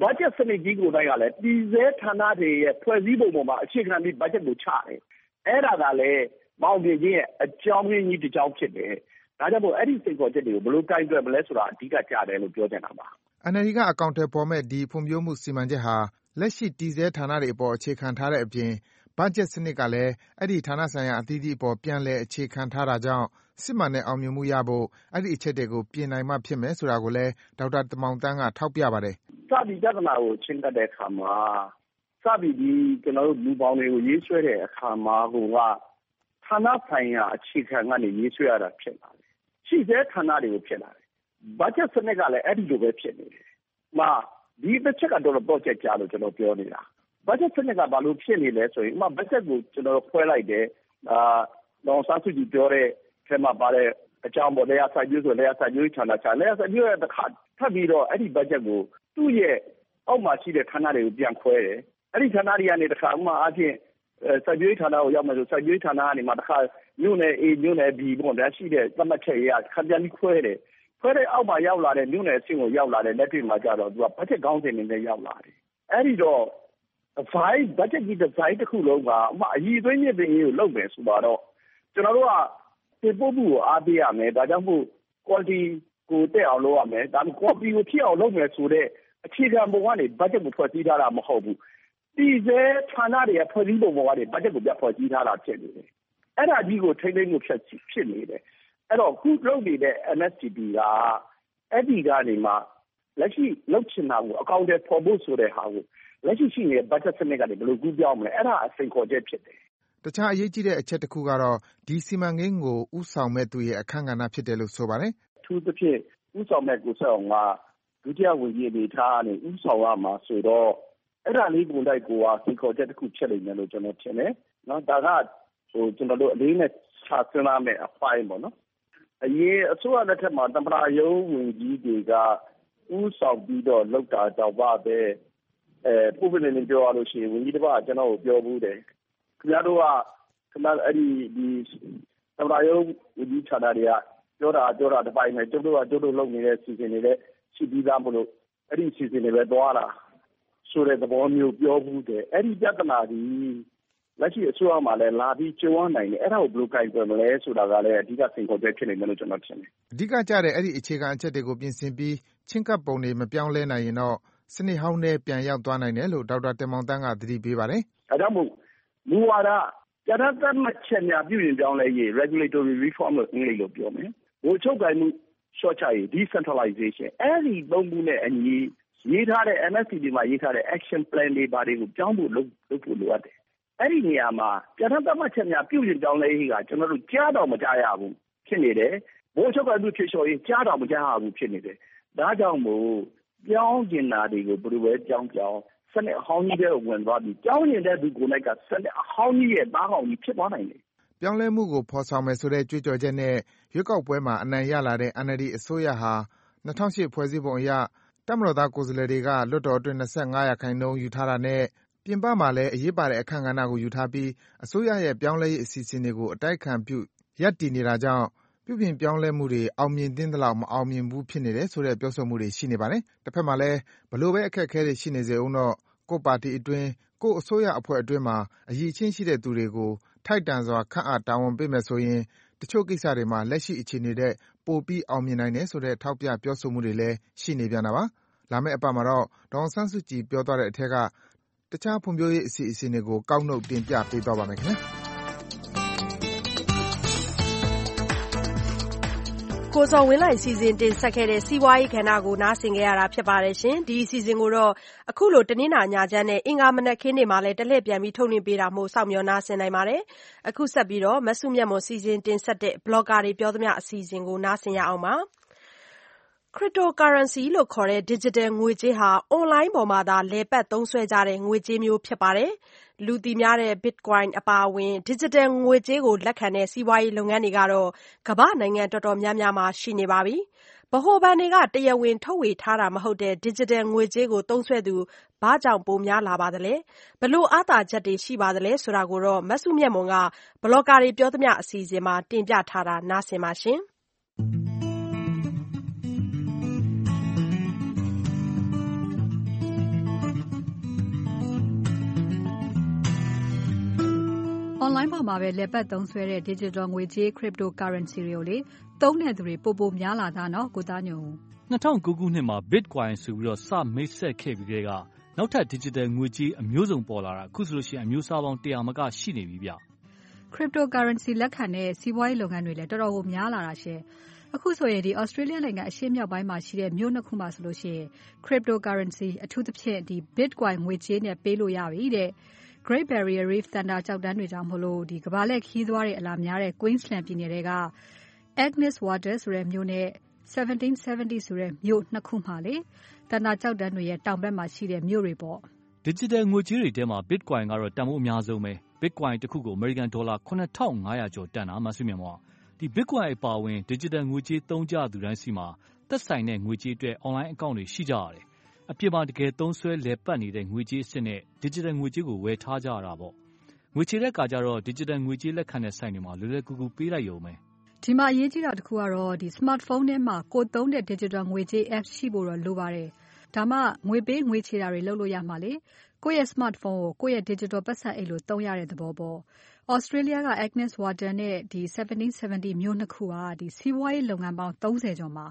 ဘတ်ဂျက်စနစ်ကြီးကိုတိုင်းကလည်းပြည်စဲဌာနတွေရဲ့ ဖွဲ့စည်းပုံပေါ်မှာ အခြေခံပြီး ဘတ်ဂျက်ကိုချတယ် အဲ့ဒါကလည်းမောင်ပြင်ကြီးရဲ့ အကြောင်းရင်းကြီးတစ်ကြောင်း ဖြစ်တယ် ဒါကြောင့်မို့ အဲ့ဒီစိတ်ခေါ်ချက်တွေကို ဘယ်လိုကိုင်တွယ်မလဲဆိုတာ အဓိကကြားတယ်လို့ ပြောချင်တာပါ NLD က အကောင့်ထဲပေါ်မဲ့ဒီဖွံ့ဖြိုးမှုစီမံချက်ဟာ လက်ရှိ တည်ဆဲဌာနတွေအပေါ် အခြေခံထားတဲ့အပြင် ဘတ်ဂျက်စနစ်ကလည်း အဲ့ဒီ ဌာနဆိုင်ရာအသီးသီးအပေါ် ပြန်လည် အခြေခံထားတာကြောင့် စစ်မှန်တဲ့ အောင်မြင်မှုရဖို့ အဲ့ဒီအချက်တွေကို ပြင်နိုင်မှဖြစ်မယ်ဆိုတာကိုလည်း ဒေါက်တာ တင်မောင်သန်းက ထောက်ပြပါတယ်။စပြီး ပြဿနာကို ချင်းကပ်တဲ့အခါမှာ စပြီး ဒီကျွန်တော်တို့လူပေါင်းတွေကို ရေးဆွဲတဲ့အခါမှာဟိုက ဌာနဆိုင်ရာ အခြေခံကနေ ရေးဆွဲရတာ ဖြစ်လာတယ်။ရှိတဲ့ဌာနတွေကို ဖြစ်လာတယ်။ဘတ်ဂျက်စနစ်ကလည်း အဲ့ဒီလိုပဲ ဖြစ်နေတယ်။မှာဒီတစ်ချက်က တော့ project ကြားလို့ ကျွန်တော် ပြောနေတာ။ budget စနစ်က ဘာလို့ဖြစ်နေလဲဆိုရင် ဥပမာ budget ကို ကျွန်တော်ဖွဲလိုက်တယ်အာတော့စာစုကြည့်ပြောတဲ့ထဲမှာပါတဲ့ အကြောင်းပေါ်တရားဆိုင်ပြီးဆိုတရားဆိုင်ပြီးဌာနချတရားဆိုင်ပြီးရဲ့တစ်ခါထပ်ပြီးတော့ အဲ့ဒီ budget ကို သူ့ရဲ့အောက်မှာရှိတဲ့ ဌာနတွေကို ပြန်ခွဲတယ် အဲ့ဒီဌာနတွေကနေတစ်ခါဥမာအချင်းစိုက်ပျိုးရေးဌာနကို ရောက်မယ်ဆိုစိုက်ပျိုးရေးဌာနကနေမှတစ်ခါ မြို့နယ် A မြို့နယ် B ပေါ့ဒါရှိတဲ့ သတ်မှတ်ချက်ရခပ်ပြန်ပြီးခွဲတယ် ခွဲတဲ့အောက်မှာရောက်လာတဲ့ မြို့နယ်အဆင့်ကို ရောက်လာတဲ့ လက်တွေ့မှာကြတော့ သူက budget ကောင်းစဉ်နေနဲ့ ရောက်လာတယ် အဲ့ဒီတော့ design budget ကြီး design တစ်ခုလုံးကအမှအည်သွေးမြင့်ပင်ကြီးကိုလုပ်မယ်ဆိုတော့ကျွန်တော်တို့ကတင်ပို့မှုကိုအားပေးရမယ်ဒါကြောင့်မို့ quality ကိုတက်အောင်လုပ်ရမယ်ဒါမှ quality ကိုဖြစ်အောင်လုပ်မယ်ဆိုတဲ့အခြေခံပုံကနေ budget ကိုဖွဲ့စည်းထားတာမဟုတ်ဘူးပြည်စဲဌာနတွေကဖွဲ့စည်းပုံပေါ်ကနေ budget ကိုပြဖွဲ့စည်းထားတာဖြစ်နေတယ်အဲ့ဒါကြီးကိုထိမ့်သိမ်းမှုဖြစ်ဖြစ်နေတယ်အဲ့တော့ခုလုပ်နေတဲ့ NSTP ကအဲ့ဒီကနေမှလက်ရှိလုပ်ချင်တာကိုအကောင့်တွေပေါ်ဖို့ဆိုတဲ့ဟာကို လက်ရှိရှိနေတဲ့ budget စနစ်ကနေ ဘယ်လိုကူးပြောင်းမလဲ အဲ့ဒါအစိန်ခေါ်ချက်ဖြစ်တယ် တခြားအရေးကြီးတဲ့အချက်တစ်ခုကတော့ ဒီစီမံကိန်းကိုဥဆောင်မဲ့သူရဲ့ အခန်းကဏ္ဍဖြစ်တယ်လို့ ဆိုပါတယ်။ထူးသဖြင့်ဥဆောင်မဲ့ကိုဆက်အောင်က ဒုတိယဝန်ကြီးအနေထားကနေဥဆောင်ရမှာဆိုတော့ အဲ့ဒါလေးကိုလိုက်ကိုက စိန်ခေါ်ချက်တစ်ခုဖြစ်နေတယ်လို့ ကျွန်တော်ထင်တယ်။နော်ဒါကဟိုကျွန်တော်တို့ အလေးနဲ့ခြာစဉ်းစားမဲ့အပိုင်းပေါ့နော်။အရင်အစိုးရလက်ထက်မှာတမနာယုံဝန်ကြီးတွေကဥဆောင်ပြီးတော့လောက်တာတော့ပါပဲ အဲပုံပြနေပြောရလို့ရှိရင်ဝန်ကြီးတစ်ပါးကျွန်တော်ကိုပြောဘူးတယ်ခင်ဗျားတို့ကခင်ဗျားအဲ့ဒီဒီသမ္မတရုံးဝန်ကြီးဌာနတွေကပြောတာပြောတာတစ်ပိုင်းပဲကျုပ်တို့ကကျုပ်တို့လုပ်နေတဲ့စီစဉ်တွေလည်းရှိပြီးသားမလို့အဲ့ဒီစီစဉ်တွေပဲသွားတာဆိုတဲ့သဘောမျိုးပြောဘူးတယ်အဲ့ဒီပြဿနာဒီလက်ရှိအစိုးရမှာလည်းလာပြီးကျုံးနိုင်တယ်အဲ့ဒါကိုဘယ်လိုကိုင်တွယ်မလဲဆိုတာကလည်းအဓိကစိန်ခေါ်ချက်ဖြစ်နေတယ်လို့ကျွန်တော်ထင်တယ်အဓိကကြတဲ့အဲ့ဒီအခြေခံအချက်တွေကိုပြင်ဆင်ပြီးချင်းကပ်ပုံတွေမပြောင်းလဲနိုင်ရင်တော့ စနစ်ဟောင်းနဲ့ပြန်ရောက်သွားနိုင်တယ်လို့ ဒေါက်တာတင်မောင်တန်းက သတိပေးပါတယ်။ဒါကြောင့်မို့ မူဝါဒ ပြဋ္ဌာန်းသတ်မှတ်ချက်များ ပြုပြင်ပြောင်းလဲရေး regulatory reform လို့ အင်္ဂလိပ်လိုပြောမယ်။ဗိုလ်ချုပ်ကိုင်မှု လျှော့ချရေး decentralization အဲ့ဒီသုံးခုနဲ့အညီ ရေးထားတဲ့ NSCD မှာ ရေးထားတဲ့ action plan တွေ ဘာတွေကို ပြောင်းဖို့ လုပ်လုပ်ဖို့ လိုအပ်တယ်။အဲ့ဒီနေရာမှာ ပြဋ္ဌာန်းသတ်မှတ်ချက်များ ပြုပြင်ပြောင်းလဲရေးက ကျွန်တော်တို့ ကြားတော့မကြားရဘူး ဖြစ်နေတယ်။ဗိုလ်ချုပ်ကိုင်မှု ဖြေလျှော့ရေး ကြားတော့မကြားရဘူး ဖြစ်နေတယ်။ဒါကြောင့်မို့ ပြောင်းကျင်တာတွေကို ဘယ်လိုပဲပြောင်းပြောင်း စနစ်အဟောင်းကြီးတဲ့ဝင်သွားပြီးကြောင်းရင်တဲ့သူကိုယ်၌က စနစ်အဟောင်းကြီးရဲ့ သားကောင်ကြီး ဖြစ်သွားနိုင်တယ်။ပြောင်းလဲမှုကို ဖော်ဆောင်မယ်ဆိုတဲ့ ကြွေးကြော်ချက်နဲ့ ရွေးကောက်ပွဲမှာ အနိုင်ရလာတဲ့ NLD အစိုးရဟာ ၂၀၀၈ ဖွဲ့စည်းပုံအရ တပ်မတော်သား ကိုယ်စားလှယ်တွေက လွှတ်တော်အတွင်း ၂၅ ရာခိုင်နှုန်း ယူထားတာနဲ့ ပြင်ပမှာလည်း အရေးပါတဲ့ အခန်းကဏ္ဍကို ယူထားပြီး အစိုးရရဲ့ ပြောင်းလဲရေး အစီအစဉ်တွေကို အတိုက်အခံပြု ရပ်တည်နေတာကြောင့် ပြုပြင်ပြောင်းလဲမှုတွေ အောင်မြင်သင့်သလောက် မအောင်မြင်ဘူးဖြစ်နေတယ်ဆိုတဲ့ ပြောဆိုမှုတွေ ရှိနေပါတယ်။တဘက်မှာလည်း ဘယ်လိုပဲ အခက်အခဲတွေ ရှိနေစေဦးတော့ ကိုယ့်ပါတီအတွင်း၊ကိုယ့်အစိုးရအဖွဲ့အတွင်းမှာ အရည်အချင်းရှိတဲ့သူတွေကို ထိုက်တန်စွာ ခန့်အပ် တာဝန်ပေးမယ်ဆိုရင် တချို့ကိစ္စတွေမှာ လက်ရှိအခြေအနေထက် ပိုပြီး အောင်မြင်နိုင်တယ်ဆိုတဲ့ ထောက်ပြ ပြောဆိုမှုတွေလည်း ရှိနေပြန်တာပါ။လာမယ့်အပတ်မှာတော့ ဒေါ်အောင်ဆန်းစုကြည် ပြောသွားတဲ့အထဲက တခြား ဖွံ့ဖြိုးရေးအစီအစဉ်တွေကို ကောက်နုတ် တင်ပြပေးသွားပါမယ်ခင်ဗျာ။ ကိုဇော်ဝင်းလှိုင် စီစဉ်တင်ဆက်ခဲ့တဲ့ စီးပွားရေးကဏ္ဍကို နားဆင်ခဲ့ရတာဖြစ်ပါတယ်ရှင်။ဒီအစီအစဉ်ကိုတော့အခုလို တနင်္လာညချမ်းနဲ့ အင်္ဂါမနက်ခင်းတွေမှာလည်း တလှည့်ပြန်ပြီးထုတ်လွှင့်ပေးတာမို့ စောင့်မျှော် နားဆင်နိုင်ပါတယ်။အခုဆက်ပြီးတော့မစုမြတ်မွန် စီစဉ်တင်ဆက်တဲ့ Blogger တွေ ပြောသမျှ အစီအစဉ်ကို နားဆင်ရအောင်ပါ။ Cryptocurrency လို့ခေါ်တဲ့ Digital ငွေကြေးဟာ အွန်လိုင်းပေါ်မှာသာ လည်ပတ်သုံးစွဲကြတဲ့ ငွေကြေးမျိုးဖြစ်ပါတယ်။လူသိများတဲ့ Bitcoin အပါအဝင် Digital ငွေကြေးကို လက်ခံတဲ့ စီးပွားရေးလုပ်ငန်းတွေကတော့ ကမ္ဘာ့နိုင်ငံတော်တော်များများမှာ ရှိနေပါပြီ။ဗဟိုဘဏ်တွေက တရားဝင်ထုတ်ဝေထားတာမဟုတ်တဲ့ Digital ငွေကြေးကို သုံးစွဲသူ ဘာကြောင့် ပိုများလာပါသလဲ။ဘယ်လိုအားသာချက်တွေ ရှိပါသလဲဆိုတာကို မစုမြတ်မွန်က Blogger တွေပြောသမျှ အစီအစဉ်မှာ တင်ပြထားတာနားဆင်ပါရှင်။ Online ပေါ်မှာပဲ လည်ပတ်သုံးစွဲတဲ့ Digital ငွေကြေး Cryptocurrency တွေကိုသုံးတဲ့သူတွေ ပိုပိုများလာတာနော် ကိုသားညွန့်ဦး။၂၀၀၉ ခုနှစ်မှာ Bitcoin ဆိုပြီး စမိတ်ဆက်ခဲ့ပြီးကတည်းက နောက်ထပ် Digital ငွေကြေး အမျိုးစုံပေါ်လာတာ အခုဆိုရင် အမျိုးအစားပေါင်းတရာမက ရှိနေပြီဗျ။ Cryptocurrency လက်ခံတဲ့ စီးပွားရေးလုပ်ငန်းတွေလည်း တော်တော်ကို များလာတာရှင့်။အခုဆိုရင် Australia နိုင်ငံ အရှေ့မြောက်ပိုင်းမှာရှိတဲ့ မြို့ ၂ ခုမှာဆိုရင် Cryptocurrency အထူးသဖြင့် Bitcoin ငွေကြေးနဲ့ ပေးလို့ရပြီတဲ့။ Great Barrier Reef သန္တာကျောက်တန်းတွေကြောင့် ကမ္ဘာလှည့်ခရီးသွားတွေ အလာများတဲ့ Queensland ပြည်နယ်ထဲက Agnes Water ဆိုတဲ့မြို့နဲ့ 1770 ဆိုတဲ့မြို့ ၂ ခုမှာ သန္တာကျောက်တန်းတွေရဲ့ တောင်ဘက်မှာရှိတဲ့ မြို့တွေပေါ့။ Digital ငွေကြေးတွေထဲမှာ Bitcoin ကတော့ တန်ဖိုးအများဆုံးပဲ။ Bitcoin တခုကို အမေရိကန်ဒေါ်လာ ၇၅၀၀ ကျော်တန်တာ မစုမြတ်မွန်။ Bitcoin အပါအဝင် Digital ငွေကြေးသုံးကြသူတိုင်းဆီမှာ သက်ဆိုင်တဲ့ ငွေကြေးအတွက် Online account တွေ ရှိကြရတယ်။ အပြင်မှာ တကယ်သုံးစွဲလည်ပတ်နေတဲ့ ငွေကြေးအစစ်နဲ့ Digital ငွေကြေးကို ဝယ်ထားကြရတာပေါ့။ငွေချေတဲ့အခါကျတော့ Digital ငွေကြေးလက်ခံတဲ့ဆိုင်တွေမှာ လွယ်လွယ်ကူကူ ပေးလိုက်ရုံပဲ။ဒီမှာအရေးကြီးတာတခုကတော့ Smartphone ထဲမှာ ကိုယ်သုံးတဲ့ Digital ငွေကြေး app ရှိဖို့တော့လိုပါတယ်။ဒါမှ ငွေပေးငွေချေတာတွေ လုပ်လို့ရမှာလေ။ကိုယ့်ရဲ့ Smartphone ကို ကိုယ့်ရဲ့ Digital ပိုက်ဆံအိတ်လို သုံးရတဲ့သဘောပေါ့။ Australia က Agnes Water နဲ့ 1770 မြို့ ၂ ခုက စီးပွားရေးလုပ်ငန်းပေါင်း ၃၀ ကျော်မှာ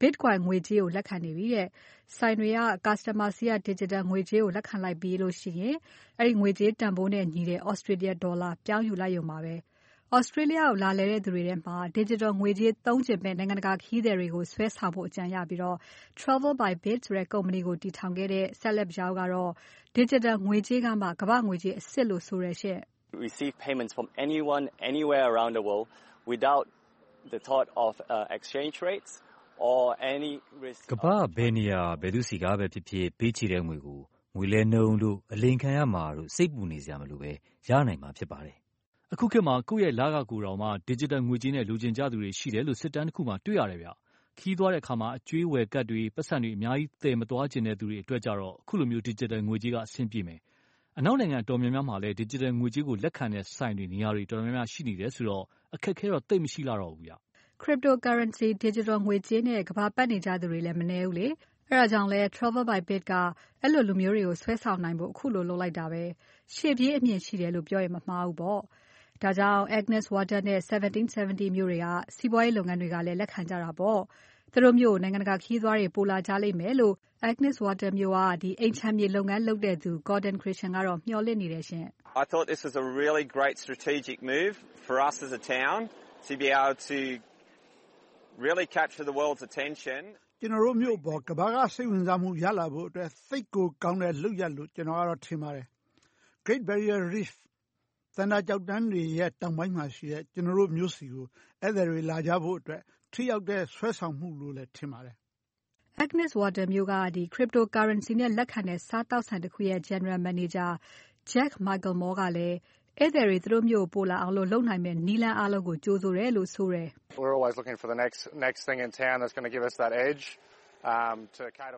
Bitcoin ငွေကြေးကို လက်ခံနေပြီတဲ့။ဆိုင်တွေက Customer ဆီက Digital ငွေကြေးကို လက်ခံလိုက်ပြီးရင် အဲဒီငွေကြေးတန်ဖိုးနဲ့ညီတဲ့ Australia ဒေါ်လာ ပြောင်းယူလိုက်ရုံပါပဲ။ Australia ကိုလာလည်တဲ့သူတွေထဲမှာ Digital ငွေကြေးသုံးချင်မယ့်နိုင်ငံတကာခရီးသည်တွေကို ဆွဲဆောင်ဖို့ကြံရပြီး Travel by Bit ဆိုတဲ့ကုမ္ပဏီကို တည်ထောင်ခဲ့တဲ့ Caleb Yao ကတော့ Digital ငွေကြေးကမှ ကမ္ဘာ့ငွေကြေးအစစ်လို့ဆိုတယ်ရှင့်။“ ကမ္ဘာ့ဘယ်နေရာ ဘယ်သူ့ဆီကပဲဖြစ်ဖြစ် ပေးချေတဲ့ငွေကို ငွေလဲနှုန်းတို့ အလိမ်ခံရမှာတို့ စိတ်ပူနေစရာမလိုဘဲ ရနိုင်မှာဖြစ်ပါတယ်။”အခုခေတ်မှာ ကိုယ့်ရဲ့လခကိုတောင် Digital ငွေကြေးနဲ့ လိုချင်ကြသူတွေရှိတယ်လို့ စစ်တမ်းတခုမှာ တွေ့ရတယ်။ခရီးသွားတဲ့အခါ အကြွေးဝယ်ကဒ်တွေ ပိုက်ဆံတွေ အများကြီး သယ်မသွားချင်တဲ့သူတွေအတွက်တော့ အခုလို Digital ငွေကြေးက အဆင်ပြေမယ်။ အနောက်နိုင်ငံအတော်များများမှာလည်း Digital ငွေကြေးကို လက်ခံတဲ့ဆိုင်တွေ နေရာတော်တော်များများ ရှိနေတယ်ဆိုတော့ အခက်အခဲတော့ သိပ်မရှိလှတော့ဘူး။ Cryptocurrency – Digital ငွေကြေးနဲ့ ကမ္ဘာပတ်နေကြသူတွေလည်း မနည်းဘူးလေ။အဲဒါကြောင့်လည်း Travel by Bit က အဲလိုလူမျိုးတွေကို ဆွဲဆောင်နိုင်ဖို့ ခုလိုလုပ်လိုက်တာပဲ။ရှေ့ပြေးအမြင်ရှိတယ်လို့ ပြောရင် မမှားဘူးပေါ့။ဒါကြောင့် Agnes Water နဲ့ 1770 မြို့တွေက စီးပွားရေးလုပ်ငန်းတွေကလည်း လက်ခံကြတာပေါ့။ သူတို့မြို့ကို နိုင်ငံတကာခရီးသွားတွေ ပိုလာကြလိမ့်မယ်လို့ Agnes Water မြို့က အိမ်ခြံမြေလုပ်ငန်းလုပ်တဲ့သူ Gordon Christian ကမျှော်လင့်နေတယ်ရှင့်။“ကျနော်တို့မြို့အပေါ် ကမ္ဘာက စိတ်ဝင်စားမှုရလာဖို့အတွက် သိပ်ကိုကောင်းတဲ့လုပ်ရပ်လို့ ကျနော်ထင်ပါတယ်။ Great Barrier Reef သန္တာကျောက်တန်းတွေရဲ့ တောင်ပိုင်းမှာရှိတဲ့ ကျနော်တို့မြို့ဆီကို ဧည့်သည်တွေလာကြဖို့အတွက် ထိရောက်တဲ့ ဆွဲဆောင်မှုလို့လည်း ထင်ပါတယ်။” Agnes Water မြို့က Cryptocurrency နဲ့လက်ခံတဲ့ စားသောက်ဆိုင်တခုရဲ့ General Manager Jack Michaelmore ကလည်း ဧည့်သည်တွေ သူတို့မြို့ကို ပိုလာအောင် လုပ်နိုင်မယ့် နည်းလမ်းအားလုံးကို ကြိုဆိုတယ်လို့ဆိုတယ်။“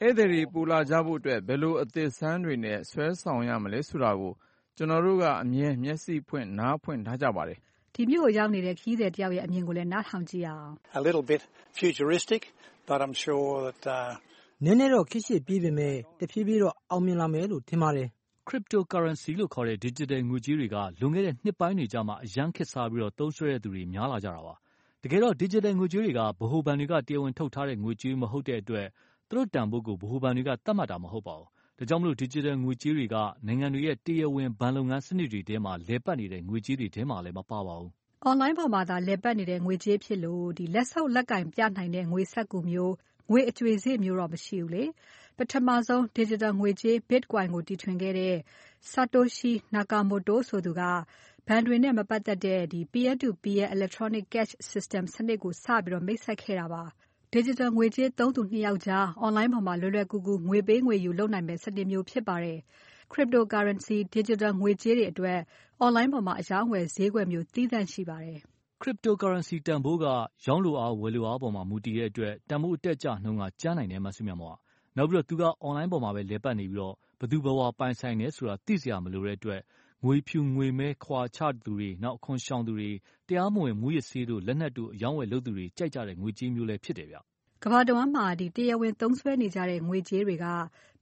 ဧည့်သည်တွေ ပိုလာကြဖို့အတွက် ဘယ်လိုအသစ်အဆန်းတွေနဲ့ ဆွဲဆောင်ရမလဲဆိုတာကို ကျနော်တို့က အမြဲ မျက်စိဖွင့် နားဖွင့်ထားကြပါတယ်။” ဒီမြို့ကို ရောက်နေတဲ့ ခရီးသည်တယောက်ရဲ့ အမြင်ကိုလည်း နားထောင်ကြည့်ရအောင်။“နည်းနည်းတော့ ခေတ်ရှေ့ပြေးပေမဲ့တဖြည်းဖြည်းတော့ အောင်မြင်လာမယ်လို့ ထင်ပါတယ်။” Cryptocurrency လို့ခေါ်တဲ့ Digital ငွေကြေးတွေက လွန်ခဲ့တဲ့ နှစ်ပိုင်းတွေကျမှ အရမ်းခေတ်စားပြီး သုံးစွဲသူတွေ များလာကြတာပါ။တကယ်တော့ Digital ငွေကြေးတွေက ဗဟိုဘဏ်တွေက တရားဝင်ထုတ်ထားတဲ့ ငွေကြေးမဟုတ်တဲ့အတွက် သူတို့တန်ဖိုးကို ဗဟိုဘဏ်တွေက သတ်မှတ်တာ မဟုတ်ပါဘူး။ ဒါကြောင့် Digital ငွေကြေးတွေက နိုင်ငံတွေရဲ့ တရားဝင် ဘဏ်လုပ်ငန်းစနစ်တွေထဲမှာလည်ပတ်နေတဲ့ ငွေကြေးတွေထဲမှာလည်း မပါပါဘူး။။ Online ပေါ်မှာသာ လည်ပတ်နေတဲ့ ငွေကြေးဖြစ်လို့ လက်ဆုပ်လက်ကိုင်ပြနိုင်တဲ့ ငွေစက္ကူမျိုး၊ငွေအကြွေစေ့မျိုးတော့ မရှိဘူးလေ။ပထမဆုံး Digital ငွေကြေး Bitcoin ကိုတီထွင်ခဲ့တဲ့ Satoshi Nakamoto ဆိုသူက ဘဏ်တွေနဲ့ မပတ်သက်တဲ့ Peer to Peer Electronic Cash System စနစ်ကို စပြီး မိတ်ဆက်ခဲ့တာပါ။ Digital ငွေကြေးသုံးသူ ၂ ယောက်ကြား Online ပေါ်မှာ လွယ်လွယ်ကူကူ ငွေပေးငွေယူလုပ်နိုင်မယ့် စနစ်မျိုးဖြစ်ပါတယ်။ Cryptocurrency ဒီဂျစ်တယ်ငွေကြေးတွေအတွက် Online ပေါ်မှာ အရောင်းအဝယ်ဈေးကွက်မျိုး သီးသန့်ရှိပါတယ်။ Cryptocurrency တန်ဖိုးက ရောင်းလိုအား ဝယ်လိုအားအပေါ်မူတည်တဲ့အတွက် တန်ဖိုးအတက်အကျနှုန်းက ကြမ်းနိုင်တယ်။နောက် သူက Online ပေါ်မှာပဲ လည်ပတ်နေပြီး ဘယ်သူဘယ်ဝါ ပိုင်ဆိုင်တယ်ဆိုတာ သိစရာမလိုတဲ့အတွက် ငွေဖြူငွေမဲ ခွာချသူတွေ၊အခွန်ရှောင်သူတွေ၊တရားမဝင် မူးယစ်ဆေးတို့ လက်နက်တို့ အရောင်းအဝယ်လုပ်သူတွေ ကြိုက်ကြတဲ့ ငွေကြေးမျိုးလည်း ဖြစ်တယ်။ကမ္ဘာတဝန်းမှာ တရားဝင်သုံးစွဲနေကြတဲ့ ငွေကြေးတွေက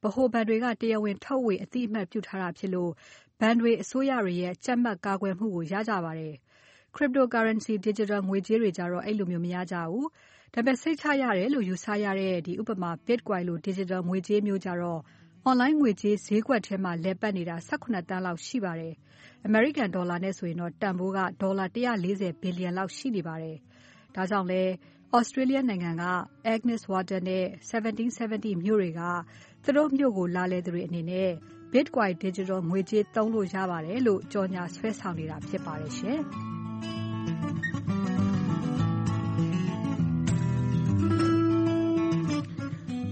ဗဟိုဘဏ်တွေက တရားဝင် ထုတ်ဝေ အသိအမှတ်ပြုထားတာဖြစ်လို့ ဘဏ်တွေ၊အစိုးရတွေရဲ့ ကြပ်မတ် ကာကွယ်မှုကို ရကြပါတယ်။ Cryptocurrency ဒီဂျစ်တယ်ငွေကြေးတွေကျတော့ အဲဒီလိုမရကြဘူး။ဒါပေမဲ့ စိတ်ချရတယ်လို့ ယူဆရတဲ့ ဥပမာ Bitcoin လိုဒီဂျစ်တယ်ငွေကြေးမျိုးကျတော့ Online ငွေကြေးဈေးကွက်ထဲမှာ လည်ပတ်နေတာ ၁၇ သန်းလောက်ရှိပါတယ်။အမေရိကန်ဒေါ်လာနဲ့ဆိုရင် တန်ဖိုးက ဒေါ်လာ ၁၄၀ ဘီလျံလောက်ရှိနေပါတယ်။ဒါကြောင့်လည်း Australia နိုင်ငံက Agnes Water နဲ့ 1770 မြို့တွေက သူတို့မြို့ကို လာလည်သူတွေအနေနဲ့ Bitcoin ဒီဂျစ်တယ်ငွေကြေးသုံးလို့ရပါတယ်လို့ ကြော်ငြာဆွဲဆောင်နေတာဖြစ်ပါတယ်ရှင်။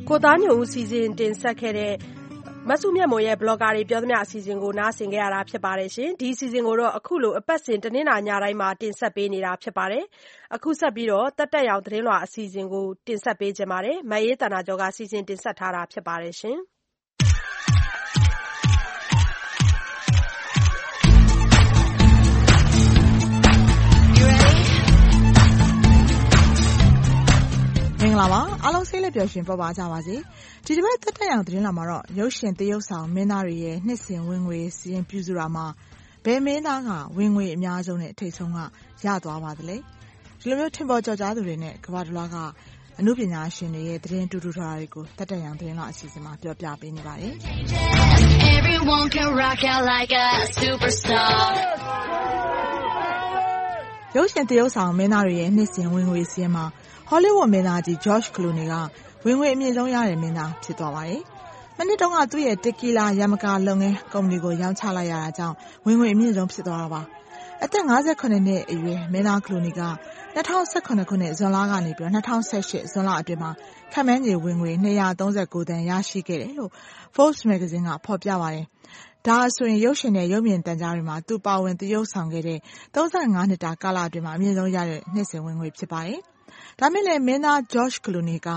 “ကိုသားညွန့်ဦး စီစဉ်တင်ဆက်ခဲ့တဲ့ မစုမြတ်မွန်ရဲ့ဘလော်ဂါတွေ ပြောသမျှ အစီအစဉ်ကို နားဆင်ခဲ့ရတာ ဖြစ်ပါတယ်။ဒီအစီအစဉ်ကိုတော့အခုလို အပတ်စဉ် တနင်္လာညတိုင်းမှာ တင်ဆက်ပေးနေတာ ဖြစ်ပါတယ်။အခုဆက်ပြီးတော့သက်တမ်းရောင် သတင်းလွှာ အစီအစဉ်ကို တင်ဆက်ပေးချင်ပါတယ်။မအေးသန္တာကျော်ကစီစဉ်တင်ဆက်ထားတာ ဖြစ်ပါတယ် မင်္ဂလာပါအားလုံးဆေးလက်ပျော်ရွှင်ပေါ့ပါကြပါစေဒီတစ်ပတ်သက်တမ်းရောင်သတင်းလာမှာတော့ရုပ်ရှင်သရုပ်ဆောင်မင်းသားတွေရဲ့နှစ်စဉ်ဝင်ငွေစာရင်းပြုစုတာမှာဘယ်မင်းသားကဝင်ငွေအများဆုံးနဲ့ထိပ်ဆုံးကရသွားပါသလဲဒီလိုမျိုးထင်ပေါ်ကျော်ကြားသူတွေနဲ့ကမ္ဘာတလွှားကအမှုပညာရှင်တွေရဲ့သတင်းတူတူထွားတွေကိုသက်တမ်းရောင်သတင်းလာအစီအစဉ်မှာပြောပြပေးနေပါတယ် Everyone can rock out like a superstar ရုပ်ရှင်သရုပ်ဆောင်မင်းသားတွေရဲ့နှစ်စဉ်ဝင်ငွေစာရင်းမှာ Hollywood မင်းသားကြီး George Clooney က ဝင်ငွေအမြင့်ဆုံးရတဲ့ မင်းသားဖြစ်သွားပါတယ်။မနှစ်တုန်းက သူ့ရဲ့ Tequila ယမကာလုပ်ငန်း ကုမ္ပဏီကို ရောင်းချလိုက်ရတာကြောင့် ဝင်ငွေအမြင့်ဆုံး ဖြစ်သွားတာပါ။အသက်၅၇နှစ်အရွယ် မင်းသား Clooney က ၂၀၁၇ ခုနှစ် ဇွန်လကနေ ၂၀၁၈ ဇွန်လအတွင်းမှာ ခန့်မှန်းခြေဝင်ငွေ၂၃၉သန်း ရရှိခဲ့တယ်လို့ Forbes မဂ္ဂဇင်းက ဖော်ပြပါတယ်။ဒါဟာဆိုရင် ရုပ်ရှင်နဲ့ ရုပ်မြင်သံကြားတွေမှာ သူပါဝင်သရုပ်ဆောင်ခဲ့တဲ့၃၅နှစ်တာ ကာလအတွင်း အမြင့်ဆုံးရတဲ့ နှစ်စဉ်ဝင်ငွေ ဖြစ်ပါတယ်။ ဒါပေမဲ့လည်း မင်းသား George Clooney က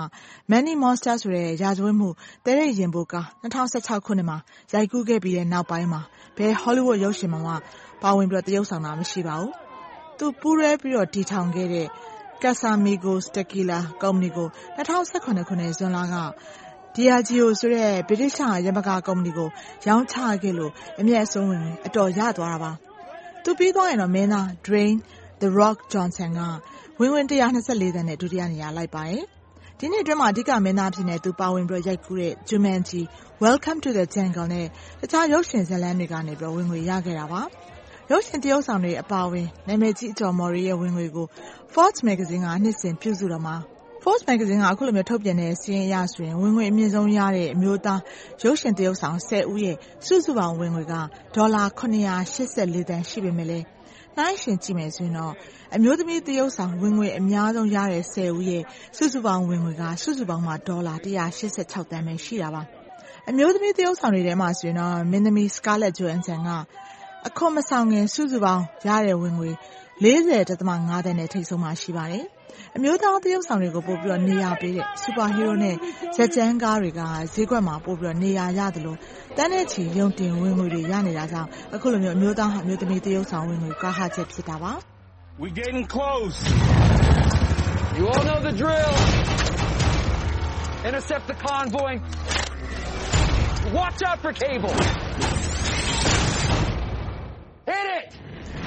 Money Monster ဆိုတဲ့ ရာဇဝတ်မှု သဲထိတ်ရင်ပိုကား ၂၀၁၆ ခုနှစ်မှာ ရိုက်ကူးခဲ့ပြီးနောက်ပိုင်းမှာ ဘယ် Hollywood ရုပ်ရှင်မှာမှ ပါဝင်သရုပ်ဆောင်တာ မရှိပါဘူး။သူပူးတွဲတည်ထောင်ခဲ့တဲ့ Casamigos Tequila ကုမ္ပဏီကို ၂၀၁၇ ခုနှစ် ဇွန်လက Diageo ဆိုတဲ့ ဗြိတိသျှယမကာကုမ္ပဏီကို ရောင်းချခဲ့လို့ အမြတ်အစွန်းဝင်ငွေ အတော်ရသွားတာပါ။သူပြီးသွားရင်တော့ မင်းသား Dwayne The Rock Johnson က ဝင်ငွေ ၁၂၄ သန်းနဲ့ ဒုတိယနေရာလိုက်ပါတယ်။ဒီနှစ်အတွင်းမှာ အဓိကမင်းသားအဖြစ် သူပါဝင်ရိုက်ကူးတဲ့ Jumanji Welcome to the Jungle နဲ့ တခြားရုပ်ရှင်ဇာတ်လမ်းတွေကနေ ဝင်ငွေရခဲ့တာပါ။ရုပ်ရှင်သရုပ်ဆောင်တွေအပါအဝင် နာမည်ကြီး အကျော်အမော်တွေရဲ့ ဝင်ငွေကို Forbes မဂ္ဂဇင်းက နှစ်စဉ်ပြုစုတာမှာ Forbes မဂ္ဂဇင်းက အခုလို ထုတ်ပြန်တဲ့ စာရင်းအရဆိုရင် ဝင်ငွေအမြင့်ဆုံးရတဲ့ အမျိုးသား ရုပ်ရှင်သရုပ်ဆောင် ၁၀ ဦးရဲ့ စုစုပေါင်းဝင်ငွေက ဒေါ်လာ ၇၈၄ သန်း ရှိပေမဲ့လည်း နှိုင်းယှဉ်ကြည့်မယ်ဆိုရင်တော့ အမျိုးသမီးသရုပ်ဆောင် ဝင်ငွေအများဆုံးရတဲ့ ၁၀ ဦးရဲ့ စုစုပေါင်းဝင်ငွေက စုစုပေါင်းမှာ ဒေါ်လာ ၁၈၆ သန်းပဲ ရှိတာပါ။အမျိုးသမီးသရုပ်ဆောင်တွေထဲမှာဆိုရင်တော့ မင်းသမီး Scarlett Johansson က အခွန်မဆောင်ခင် စုစုပေါင်းရတဲ့ဝင်ငွေ ၄၀.၅ သန်းနဲ့ ထိပ်ဆုံးမှာ ရှိပါတယ်။ အမျိုးသားသရုပ်ဆောင်တွေကို ပိုပြီးနေရာပေးတဲ့ Superhero နဲ့ ဇာတ်ကြမ်းကားတွေက ဈေးကွက်မှာ ပိုပြီးနေရာရသလို သန်းနဲ့ချီ ရုံတင်ဝင်ငွေတွေ ရနေတာကြောင့် အခုလိုအမျိုးသား အမျိုးသမီး သရုပ်ဆောင်ဝင်ငွေ ကွာဟချက် ဖြစ်တာပါ။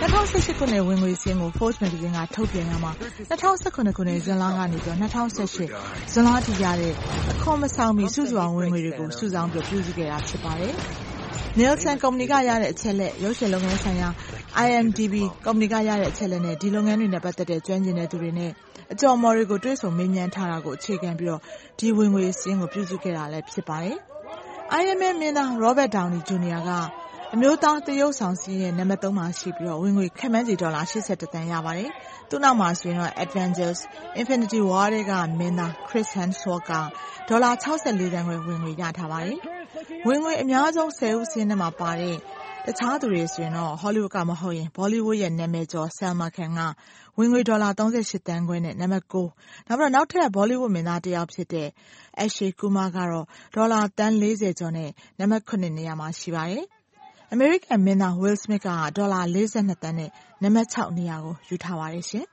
We getting close. You all know the drill. Intercept the convoy. Watch out for cable. Hit it! ၂၀၁၈ ခုနှစ် ဝင်ငွေစာရင်းကို Forbes မဂ္ဂဇင်းက ထုတ်ပြန်ရာမှာ ၂၀၁၇ ခုနှစ် ဇွန်လကနေ ၂၀၁၈ ဇွန်လအထိရတဲ့ အခွန်မဆောင်မီ စုစုပေါင်းဝင်ငွေတွေကို စုဆောင်းပြုစုခဲ့တာ ဖြစ်ပါတယ်။ Nielsen ကုမ္ပဏီကရတဲ့ အချက်အလက်၊ရုပ်ရှင်လုပ်ငန်းဆိုင်ရာ IMDb ကုမ္ပဏီကရတဲ့ အချက်အလက်နဲ့ ဒီလုပ်ငန်းတွေနဲ့ ပတ်သက်တဲ့ ကျွမ်းကျင်တဲ့သူတွေနဲ့ အကျော်အမော်တွေကို တွေ့ဆုံမေးမြန်းထားတာကို အခြေခံပြီးဒီဝင်ငွေစာရင်းကို ပြုစုခဲ့တာလည်းဖြစ်ပါတယ်။ Iron Man မင်းသား Robert Downey Jr. က အမျိုးသားသရုပ်ဆောင်စာရင်းရဲ့ နံပါတ်မှာရှိပြီး ဝင်ငွေ ခန့်မှန်းခြေ ဒေါ်လာတသန်း ရပါတယ်။သူ့နောက်မှာဆိုရင် Avengers Infinity War ထဲက မင်းသား Chris Hemsworth က ဒေါ်လာသန်းခွဲ ဝင်ငွေရထားပါတယ်။ဝင်ငွေအများဆုံးဆယ်ဦးစာရင်းထဲမှာပါတဲ့ တခြားသူတွေဆိုရင်တော့ Hollywood ကမဟုတ်ရင် Bollywood ရဲ့ နာမည်ကျော် Salman Khan က ဝင်ငွေ ဒေါ်လာသန်းခွဲနဲ့ နံပါတ်။နောက်ထပ် Bollywood မင်းသားတယောက်ဖြစ်တဲ့ Akshay Kumar ကတော့ ဒေါ်လာ သန်းကျော်နဲ့ နံပါတ်နေရာမှာ ရှိပါတယ်။ အမေရိကန်မင်းသား Will Smith က ဒေါ်လာသန်းနဲ့ နံပါတ်နေရာကို ယူထားပါတယ်ရှင်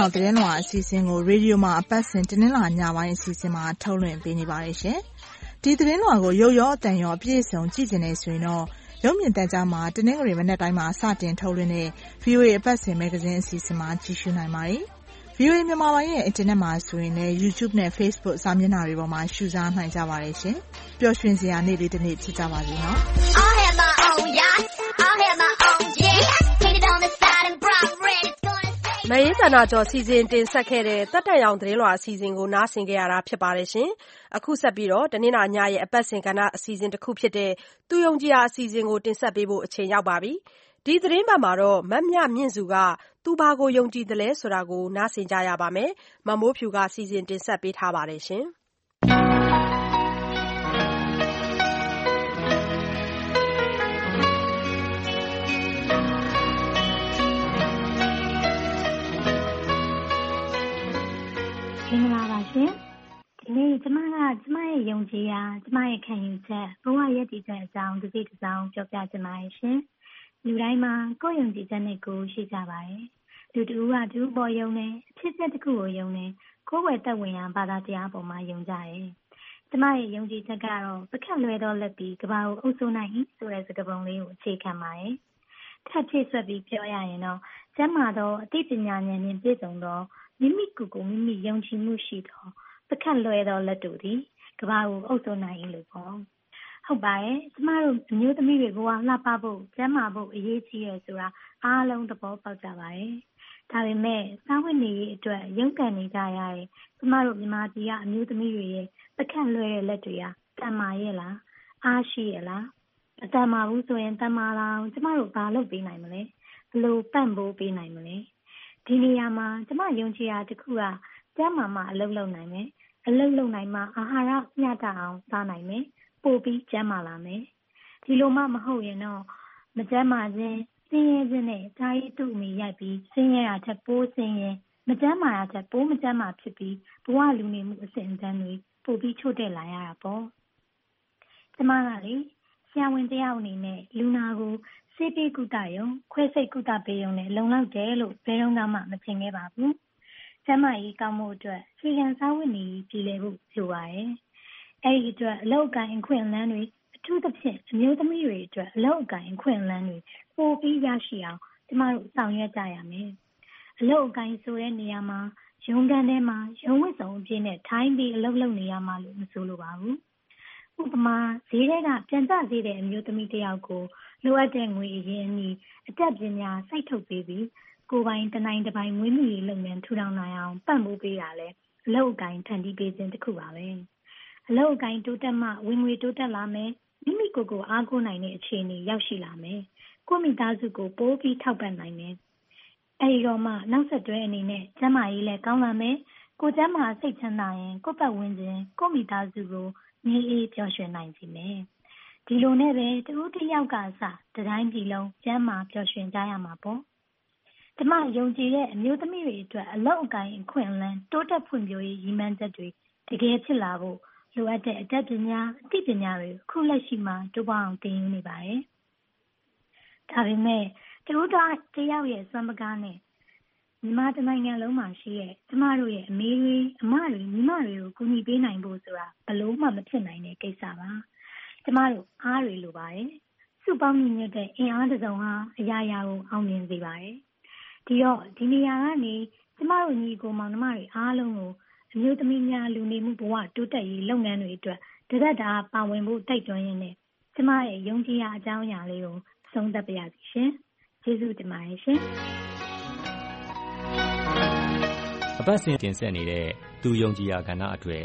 ောင် သတင်းလွှာ အစီအစဉ်ကို ရေဒီယိုမှာ အပတ်စဉ် တနင်္လာညပိုင်းအစီအစဉ်မှာ ထုတ်လွှင့်ပေးနေပါတယ်ရှင်။ ဒီသတင်းလွှာကို ရုပ်ရောအသံရော အပြည့်အစုံ ကြည့်ချင်တယ်ဆိုရင်တော့ ရုပ်မြင်သံကြားမှာ တနင်္ဂနွေ မနက်တိုင်းမှာ စတင်ထုတ်လွှင့်တဲ့ VOA အပတ်စဉ် မဂ္ဂဇင်းအစီအစဉ်မှာ ကြည့်ရှုနိုင်ပါတယ်။ VOA မြန်မာပိုင်းရဲ့ အင်တာနက်မှာဆိုရင်လည်း YouTube နဲ့ Facebook စာမျက်နှာတွေပေါ်မှာ ရှုစားနိုင်ကြပါတယ်ရှင်။ပျော်ရွှင်စရာ နေ့လေးတစ်နေ့ ဖြစ်ကြပါစေနော်။ I'll have my own yacht. I'll have my own မအေးသန္တာကျော် စီစဉ်တင်ဆက်ခဲ့တဲ့ သက်တမ်းရောင် သတင်းလွှာအစီအစဉ်ကို နားဆင်ခဲ့ရတာဖြစ်ပါတယ်ရှင်။အခုဆက်ပြီး တနင်္လာညရဲ့ အပတ်စဉ်ကဏ္ဍ အစီအစဉ်တခုဖြစ်တဲ့ သူယုံကြည်ရာ အစီအစဉ်ကို တင်ဆက်ပေးဖို့ အချိန်ရောက်ပါပြီ။ဒီသတင်းပတ်မှာတော့ မမြမြင့်စုကသူဘာကို ယုံကြည်သလဲဆိုတာကို နားဆင်ကြရပါမယ်။မမိုးဖြူက စီစဉ်တင်ဆက်ပေးထားပါတယ် မင်္ဂလာပါရှင်။ဒီနေ့ကျမကကျမရဲ့ယုံကြည်ရာကျမရဲ့ခံယူချက်ဘဝရည်တည်ချက်အကြောင်းတစ်စိတ်တစ်စောင်းပြောပြချင်ပါတယ်ရှင်။လူတိုင်းမှာကိုယ်ယုံကြည်ချက်နဲ့ကိုယ်ရှိကြပါတယ်။လူတူကတူပေါ်ယုံတယ်အဖြစ်အပျက်တစ်ခုကိုယုံတယ်ကိုယ်ဝယ်သက်ဝင်ရာဘာသာတရားပေါ်မှာယုံကြတယ်။ကျမရဲ့ယုံကြည်ချက်ကတော့ပကတ်လွဲသောလက်ပြီးကဘာကိုအုပ်စိုးနိုင်ဆိုတဲ့စကားပုံလေးကိုအခြေခံပါတယ်။ထပ်ဖြည့်ဆွက်ပြီးပြောရရင်တော့ကျမ်းမာသောအသိပညာဉာဏ်နှင့်ပြည့်စုံသော မိမိကိုယ်ကိုမိမိယုံကြည်မှုရှိသောပကတ်လွယ်သောလက်တို့သည်ကမ္ဘာကိုအုပ်စိုးနိုင်၏လို့ပေါ့။ဟုတ်ပါတယ်။ကျမတို့အမျိုးသမီးတွေဘဝလှပဖို့၊ကျန်းမာဖို့အရေးကြီးတယ်ဆိုတာအားလုံးသဘောပေါက်ကြပါတယ်။ဒါပေမဲ့စားဝတ်နေရေးအတွက်ရုန်းကန်နေကြရတဲ့ကျမတို့မြန်မာပြည်ကအမျိုးသမီးတွေရဲ့ပကတ်လွယ်တဲ့လက်တွေဟာသန်မာရဲ့လား။အားရှိရဲ့လား။မသန်မာဘူးဆိုရင်သန်မာလာအောင်ကျမတို့ဘာလုပ်ပေးနိုင်မလဲ။ဘယ်လိုပံ့ပိုးပေးနိုင်မလဲ ဒီနေရာမှာကျမယုံကြည်ရာတစ်ခုကကျန်းမာမှအလုပ်လုပ်နိုင်မယ်။အလုပ်လုပ်နိုင်မှအာဟာရမျှတအောင်စားနိုင်မယ်။ပိုပြီးကျန်းမာလာမယ်။ဒီလိုမှမဟုတ်ရင်တော့မကျန်းမာခြင်း၊ဆင်းရဲခြင်းနဲ့အကြာကြီးသူ့အမည်ရိုက်ပြီးဆင်းရဲတာထက်ပိုဆင်းရဲ၊မကျန်းမာတာထက်ပိုမကျန်းမာဖြစ်ပြီးဘဝလူနေမှုအဆင့်အတန်းတွေပိုပြီးချို့တဲ့လာရတာပေါ့။ကျမကလေဆရာဝန်တယောက်အနေနဲ့လူနာကို ဆေးပေးကုသရုံ၊ခွဲစိတ်ကုသပေးရုံနဲ့လုံလောက်တယ်လို့ဘယ်တုန်းကမှမထင်ခဲ့ပါဘူး။ကျန်းမာရေးကောင်းဖို့အတွက်အခြေခံစားဝတ်နေရေးပြေလည်ဖို့လိုပါတယ်။အဲဒီအတွက်အလုပ်အကိုင်အခွင့်အလမ်းတွေအထူးသဖြင့်အမျိုးသမီးတွေအတွက်အလုပ်အကိုင်အခွင့်အလမ်းတွေပိုပြီးရရှိအောင်ကျမတို့ဆောင်ရွက်ကြရမယ်။အလုပ်အကိုင်ဆိုတဲ့နေရာမှာရုံးခန်းထဲမှာရုံးဝတ်စုံအပြည့်နဲ့ထိုင်ပြီးအလုပ်လုပ်နေရမှာလို့မဆိုလိုပါဘူး။ဥပမာဈေးထဲကပြန်ကျဈေးသည်အမျိုးသမီးတယောက်ကို လိုအပ်တဲ့ငွေအရင်းအနှီးအတတ်ပညာစိုက်ထုတ်ပေးပြီးကိုယ်ပိုင်တနိုင်တပိုင်မွေးမြူရေးလုပ်ငန်းထူထောင်နိုင်အောင်ပံ့ပိုးပေးတာလည်းအလုပ်အကိုင်ဖန်တီးပေးခြင်းတစ်ခုပါပဲ။အလုပ်အကိုင်တိုးတက်မှဝင်ငွေတိုးတက်လာမယ်။မိမိကိုယ်ကိုအားကိုးနိုင်တဲ့အခြေအနေရောက်ရှိလာမယ်။ကိုယ့်မိသားစုကိုပိုပြီးထောက်ပံ့နိုင်မယ်။အဲဒီတော့မှနောက်ဆက်တွဲအနေနဲ့ကျန်းမာရေးလည်းကောင်းလာမယ်။ကိုယ်ကျန်းမာစိတ်ချမ်းသာရင်ကိုယ့်ပတ်ဝန်းကျင်၊ကိုယ့်မိသားစုကိုငြိမ်းအေးပျော်ရွှင်နိုင်စေမယ် ဒီလိုနဲ့ပဲတဦးတယောက်ကအစတတိုင်းပြည်လုံးကျန်းမာပျော်ရွှင်ကြရမှာပေါ့။ကျမယုံကြည်တဲ့အမျိုးသမီးတွေအတွက်အလုပ်အကိုင်အခွင့်အလမ်းတိုးတက်ဖွံ့ဖြိုးရေးရည်မှန်းချက်တွေတကယ်ဖြစ်လာဖို့လိုအပ်တဲ့အတတ်ပညာအသိပညာတွေအခုလက်ရှိမှာတိုးပွားအောင်သင်ယူနေပါတယ်။ဒါပေမဲ့တဦးတယောက်ရဲ့စွမ်းပကားနဲ့မြန်မာတနိုင်ငံလုံးမှာရှိတဲ့ကျမတို့ရဲ့အမေတွေ၊အမတွေ၊ညီမတွေကိုကူညီပေးနိုင်ဖို့ဆိုတာဘယ်လိုမှမဖြစ်နိုင်တဲ့ကိစ္စပါ ကျမတို့အားတွေလိုပါတယ်။စုပေါင်းညီညွတ်တဲ့အင်အားတစုံဟာအရာရာကိုအောင်မြင်စေပါတယ်။ဒီတော့ဒီနေရာကနေကျမတို့ညီအကိုမောင်နှမတွေအားလုံးကိုအမျိုးသမီးများလူနေမှုဘဝတိုးတက်ရေးလုပ်ငန်းတွေအတွက်တသက်တာပါဝင်ဖို့တိုက်တွန်းရင်းနဲ့ကျမရဲ့ယုံကြည်ရာအကြောင်းအရာလေးကိုအဆုံးသတ်ပါရစေရှင်။ကျေးဇူးတင်ပါတယ်ရှင်။အပတ်စဉ်တင်ဆက်နေတဲ့သူယုံကြည်ရာကဏ္ဍအတွက်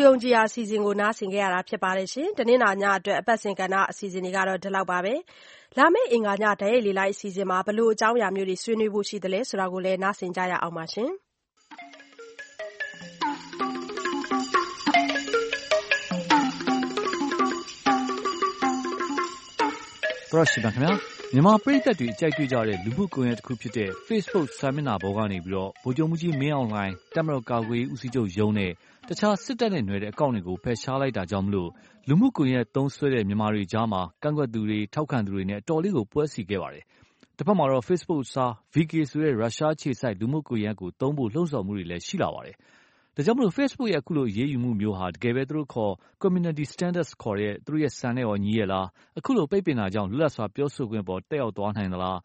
သူယုံကြည်ရာ အစီအစဉ်ကို နားဆင်ခဲ့ရတာဖြစ်ပါတယ်ရှင်။တနင်္လာညအတွက် အပတ်စဉ်ကဏ္ဍ အစီအစဉ်တွေကတော့ ဒီလောက်ပါပဲ။လာမယ့် အင်္ဂါညဓာတ်ရိုက်လေလိုက်အစီအစဉ်မှာဘလို့အကြောင်းအရာမျိုးတွေ ဆွေးနွေးဖို့ ရှိသလဲဆိုတာကိုလည်း နားဆင်ကြရအောင်ပါရှင်။သရရှိပါခင်ဗျာမြန်မာပြည်သက်တွေ အကြိုက်တွေ့ကြတဲ့ လူမှုကွန်ရက်တစ်ခုဖြစ်တဲ့ Facebook စာမျက်နှာပေါ်ကနေပြီးတော့ဗိုလ်ချုပ်မှုကြီးမင်းအောင်လှိုင်တက်မတော်ကာကွယ်ဦးစီးချုပ်ရုံးနဲ့ တခြား စစ်တပ်နဲ့ຫນွယ်တဲ့ အကောင့်တွေကို ဖယ်ရှားလိုက်တာကြောင့်မလို့လူမှုကွန်ရက်သုံးဆွဲတဲ့ မြန်မာတွေကြားမှာ ကန့်ကွက်သူတွေ ထောက်ခံသူတွေနဲ့ အတော်လေးကို ပွဲစီခဲ့ပါတယ်။တစ်ဖက်မှာတော့ Facebook စာ VK ဆိုတဲ့ ရုရှားခြေစိုက် လူမှုကွန်ရက်ကိုသုံးဖို့ လှုံ့ဆော်မှုတွေလည်း ရှိလာပါတယ်။ဒါကြောင့်မလို့ Facebook ရဲ့ အခုလို အရေးယူမှုမျိုးဟာ တကယ်ပဲ သူတို့ခေါ် Community Standards ခေါ်တဲ့ သူတို့ရဲ့စံနဲ့ရောညီရဲ့လား အခုလို ပိတ်ပင်တာကြောင့် လွတ်လပ်စွာ ပြောဆိုခွင့်ပေါ်တက်ရောက်သွားနိုင်သလား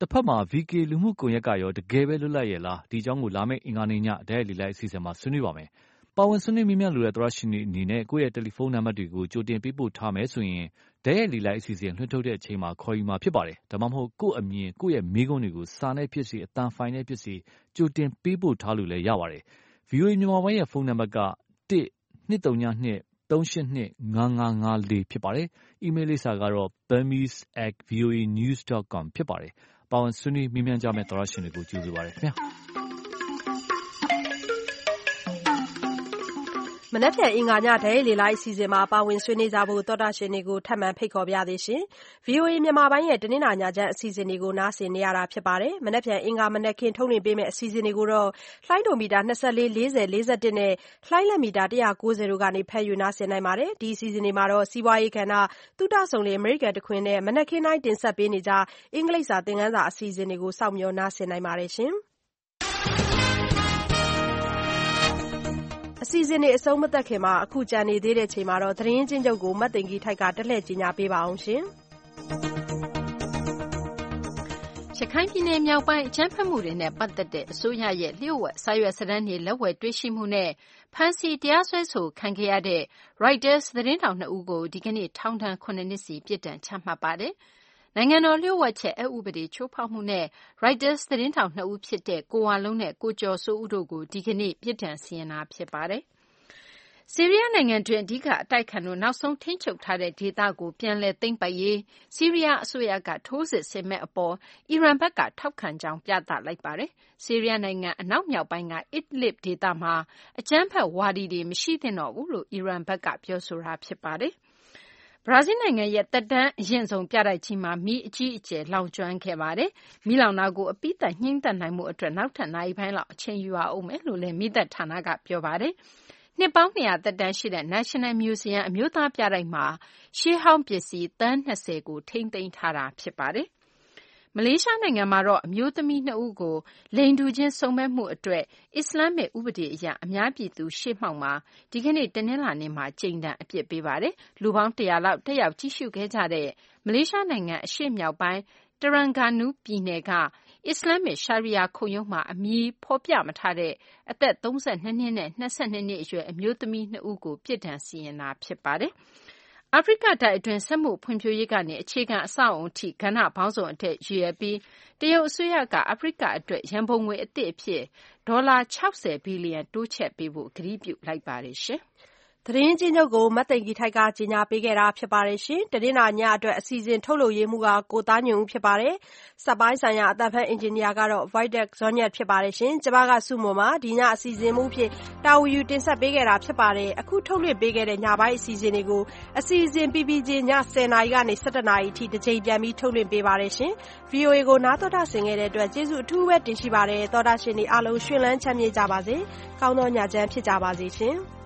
တစ်ဖက်မှာ VK လူမှုကွန်ရက်ကရော တကယ်ပဲ လွတ်လပ်ရဲ့လား ဒီအကြောင်းကိုလာမယ့် အင်္ဂါနေ့ညဓာတ်ရိုက်လေလိုက်အစီအစဉ်မှာ ဆွေးနွေးပါမယ်။ ပါဝင်ဆွေးနွေးမေးမြန်းလိုတဲ့သရရှင်တွေအနေနဲ့ ကိုယ့်ရဲ့ တယ်လီဖုန်းနံပါတ်တွေကို ကြိုတင်ပေးပို့ထားမယ်ဆိုရင်ဓာတ်ရိုက်လေလိုက်အစီအစဉ် လွှင့်ထုတ်တဲ့အချိန်မှာ ခေါ်ယူမှာဖြစ်ပါတယ်။ဒါမှမဟုတ် ကိုယ့်အမြင် ကိုယ့်ရဲ့မေးခွန်းတွေကို စာနဲ့ဖြစ်စေ အသံဖိုင်နဲ့ဖြစ်စေ ကြိုတင်ပေးပို့ထားလို့လည်း ရပါတယ်။ VOA မြန်မာပိုင်းရဲ့ ဖုန်းနံပါတ်က1 232 382 5554ဖြစ်ပါတယ်။ email လိပ်စာကတော့ burmese@voanews.com ဖြစ်ပါတယ်။ပါဝင်ဆွေးနွေးမေးမြန်းကြမယ့် သောရရှင်တွေကို ကြိုဆိုပါရစေခင်ဗျာ။ မနက်ဖြန် အင်္ဂါညဓာတ်ရိုက်လေလိုက်အစီအစဉ်မှာ ပါဝင်ဆွေးနွေးကြဖို့ သောတရှင်တွေကို ထပ်မံဖိတ်ခေါ်ပါရစေရှင်။ VOA မြန်မာပိုင်းရဲ့ တနင်္လာညချမ်းအစီအစဉ်တွေကို နားဆင်နေရတာဖြစ်ပါတယ်။မနက်ဖြန် အင်္ဂါမနက်ခင်း ထုတ်လွှင့်ပေးမယ့် အစီအစဉ်တွေကိုတော့လှိုင်းဒိုမီတာ24 40 41နဲ့ လှိုင်းလက်မီတာ190တို့ကနေ ဖမ်းယူနားဆင်နိုင်ပါတယ်။ဒီအစီအစဉ်တွေမှာတော့စီးပွားရေးကဏ္ဍ၊သုတစုံလင် အမေရိကန်တခွင်နဲ့ မနက်ခင်းတိုင်း တင်ဆက်ပေးနေကျ အင်္ဂလိပ်စာသင်ခန်းစာ အစီအစဉ်တွေကို စောင့်မျှော် နားဆင်နိုင်ပါတယ် အစီအစဉ်တွေ အဆုံးမသတ်ခင် အခုကျန်နေသေးတဲ့အချိန်မှာ သတင်းအကျဉ်းချုပ်ကို မသိင်္ဂီထိုက်က တက်လှည့် ကြေညာပေးပါမယ်။ရခိုင်ပြည်နယ်မြောက်ပိုင်း အကြမ်းဖက်မှုတွေနဲ့ ပတ်သက်တဲ့ အစိုးရရဲ့ လျှို့ဝှက် စာရွက်စာတမ်းတွေ လက်ဝယ်တွေ့ရှိမှုနဲ့ ဖမ်းဆီး တရားစွဲဆိုခံခဲ့ရတဲ့ Reuters သတင်းထောက် နှစ်ဦးကို ဒီကနေ့ ထောင်ဒဏ် ၇ နှစ်စီ ပြစ်ဒဏ်ချမှတ်ပါတယ်။ နိုင်ငံတော် လျှို့ဝှက်ချက် အက်ဥပဒေ ချိုးဖောက်မှုနဲ့ Reuters သတင်းထောက် နှစ်ဦး ဖြစ်တဲ့ ကိုဝလုံးနဲ့ ကိုကျော်စိုးဦးတို့ကို ဒီကနေ့ ပြစ်ဒဏ်စီရင်တာ ဖြစ်ပါတယ်။ဆီးရီးယား နိုင်ငံတွင်း အဓိက အတိုက်အခံတို့ နောက်ဆုံး ထိန်းချုပ်ထားတဲ့ ဒေသကို ပြန်လည် သိမ်းပိုက်ရေး ဆီးရီးယား အစိုးရက ထိုးစစ်ဆင်မယ့် အပေါ် အီရန်ဘက်က ထောက်ခံကြောင်း ပြသလိုက်ပါတယ်။ဆီးရီးယား နိုင်ငံ အနောက်မြောက်ပိုင်းက Idlib ဒေသမှာ အကြမ်းဖက် ဝါဒီတွေ မရှိသင့်တော့ဘူးလို့ အီရန်ဘက်က ပြောဆိုတာ ဖြစ်ပါတယ်။ ဘရာဇီးနိုင်ငံရဲ့ သက်တမ်းအရင့်ဆုံး ပြတိုက်ကြီးမှာ မီးအကြီးအကျယ် လောင်ကျွမ်းခဲ့ပါတယ်။မီးလောင်တာကို အပြီးသတ် ငြှိမ်းသတ်နိုင်ဖို့ အတွက် နောက်ထပ် နာရီပိုင်းလောက် အချိန်ယူရဦးမယ်လို့လည်း မီးသတ်ဌာနက ပြောပါတယ်။နှစ်ပေါင်း ၂၀၀ သက်တမ်းရှိတဲ့ National Museum အမျိုးသား ပြတိုက်မှာ ရှေးဟောင်း ပစ္စည်း သန်း ၂၀ ကို ထိန်းသိမ်းထားတာ ဖြစ်ပါတယ်။ မလေးရှားနိုင်ငံမှာတော့ အမျိုးသမီးနှစ်ဦးကို လိင်တူချင်း စုံမက်မှု အတွက် အစ္စလာမ္မစ် ဥပဒေ အရ အများပြည်သူ ရှေ့မှောက်မှာ ဒီကနေ့ တနင်္လာနေ့မှာကြိမ်ဒဏ် အပြစ်ပေးပါတယ်။လူပေါင်း ၁၀၀ လောက် တက်ရောက် ကြည့်ရှုခဲ့ကြတဲ့ မလေးရှားနိုင်ငံ အရှေ့မြောက်ပိုင်း Terengganu ပြည်နယ်က အစ္စလာမ္မစ်ရှာရီယာခုံရုံးမှာ အမည်ဖော်ပြမထားတဲ့ အသက် ၃၂ နှစ်နဲ့ ၂၂ နှစ် အရွယ် အမျိုးသမီးနှစ်ဦးကို ပြစ်ဒဏ်စီရင်တာ ဖြစ်ပါတယ်။ အာဖရိကတိုက်အတွင်း စက်မှုဖွံ့ဖြိုးရေးကနေ အခြေခံအဆောက်အအုံအထိ ကဏ္ဍပေါင်းစုံအတွက်ရည်ရွယ်ပြီး တရုတ်အစိုးရက အာဖရိကအတွက် ရန်ပုံငွေအသစ်အဖြစ် ဒေါ်လာ ၆၀ ဘီလီယံ တိုးချဲ့ပေးဖို့ ကတိပြုလိုက်ပါတယ်။ သတင်းကြီးချုပ်ကို မသိင်္ဂီထိုက်ကကြေညာပေးခဲ့တာဖြစ်ပါတယ်။တနင်္လာညအတွက် အစီအစဉ်ထုတ်လုပ်ရေးမှူးက ကိုသားညွန့်ဦးဖြစ်ပါတယ်။စက်ပိုင်းဆိုင်ရာ အသံဖတ်အင်ဂျင်နီယာကတော့ Violet Zonyat ဖြစ်ပါတယ်။ကျမက ဆုမွန်ပါ။ဒီညအစီအစဉ်မှူးအဖြစ် တာဝန်ယူတင်ဆက်ပေးခဲ့တာဖြစ်ပါတယ်။အခုထုတ်လွှင့်ပေးခဲ့တဲ့ ညပိုင်းအစီအစဉ်တွေကို အစီအစဉ်ပြီးပြီးချင်း ည ၁၀ နာရီကနေ ၁၁ နာရီအထိ တကြိမ်ပြန်ပြီး ထုတ်လွှင့်ပေးပါတယ်။ VOA ကို နားသောတာဆင်ခဲ့တဲ့အတွက် ကျေးဇူးအထူးပဲ တင်ရှိပါတယ်။သောတာရှင်တွေအားလုံး ရွှင်လန်းချမ်းမြေ့ကြပါစေ။ကောင်းသောညချမ်း ဖြစ်ကြပါစေရှင်။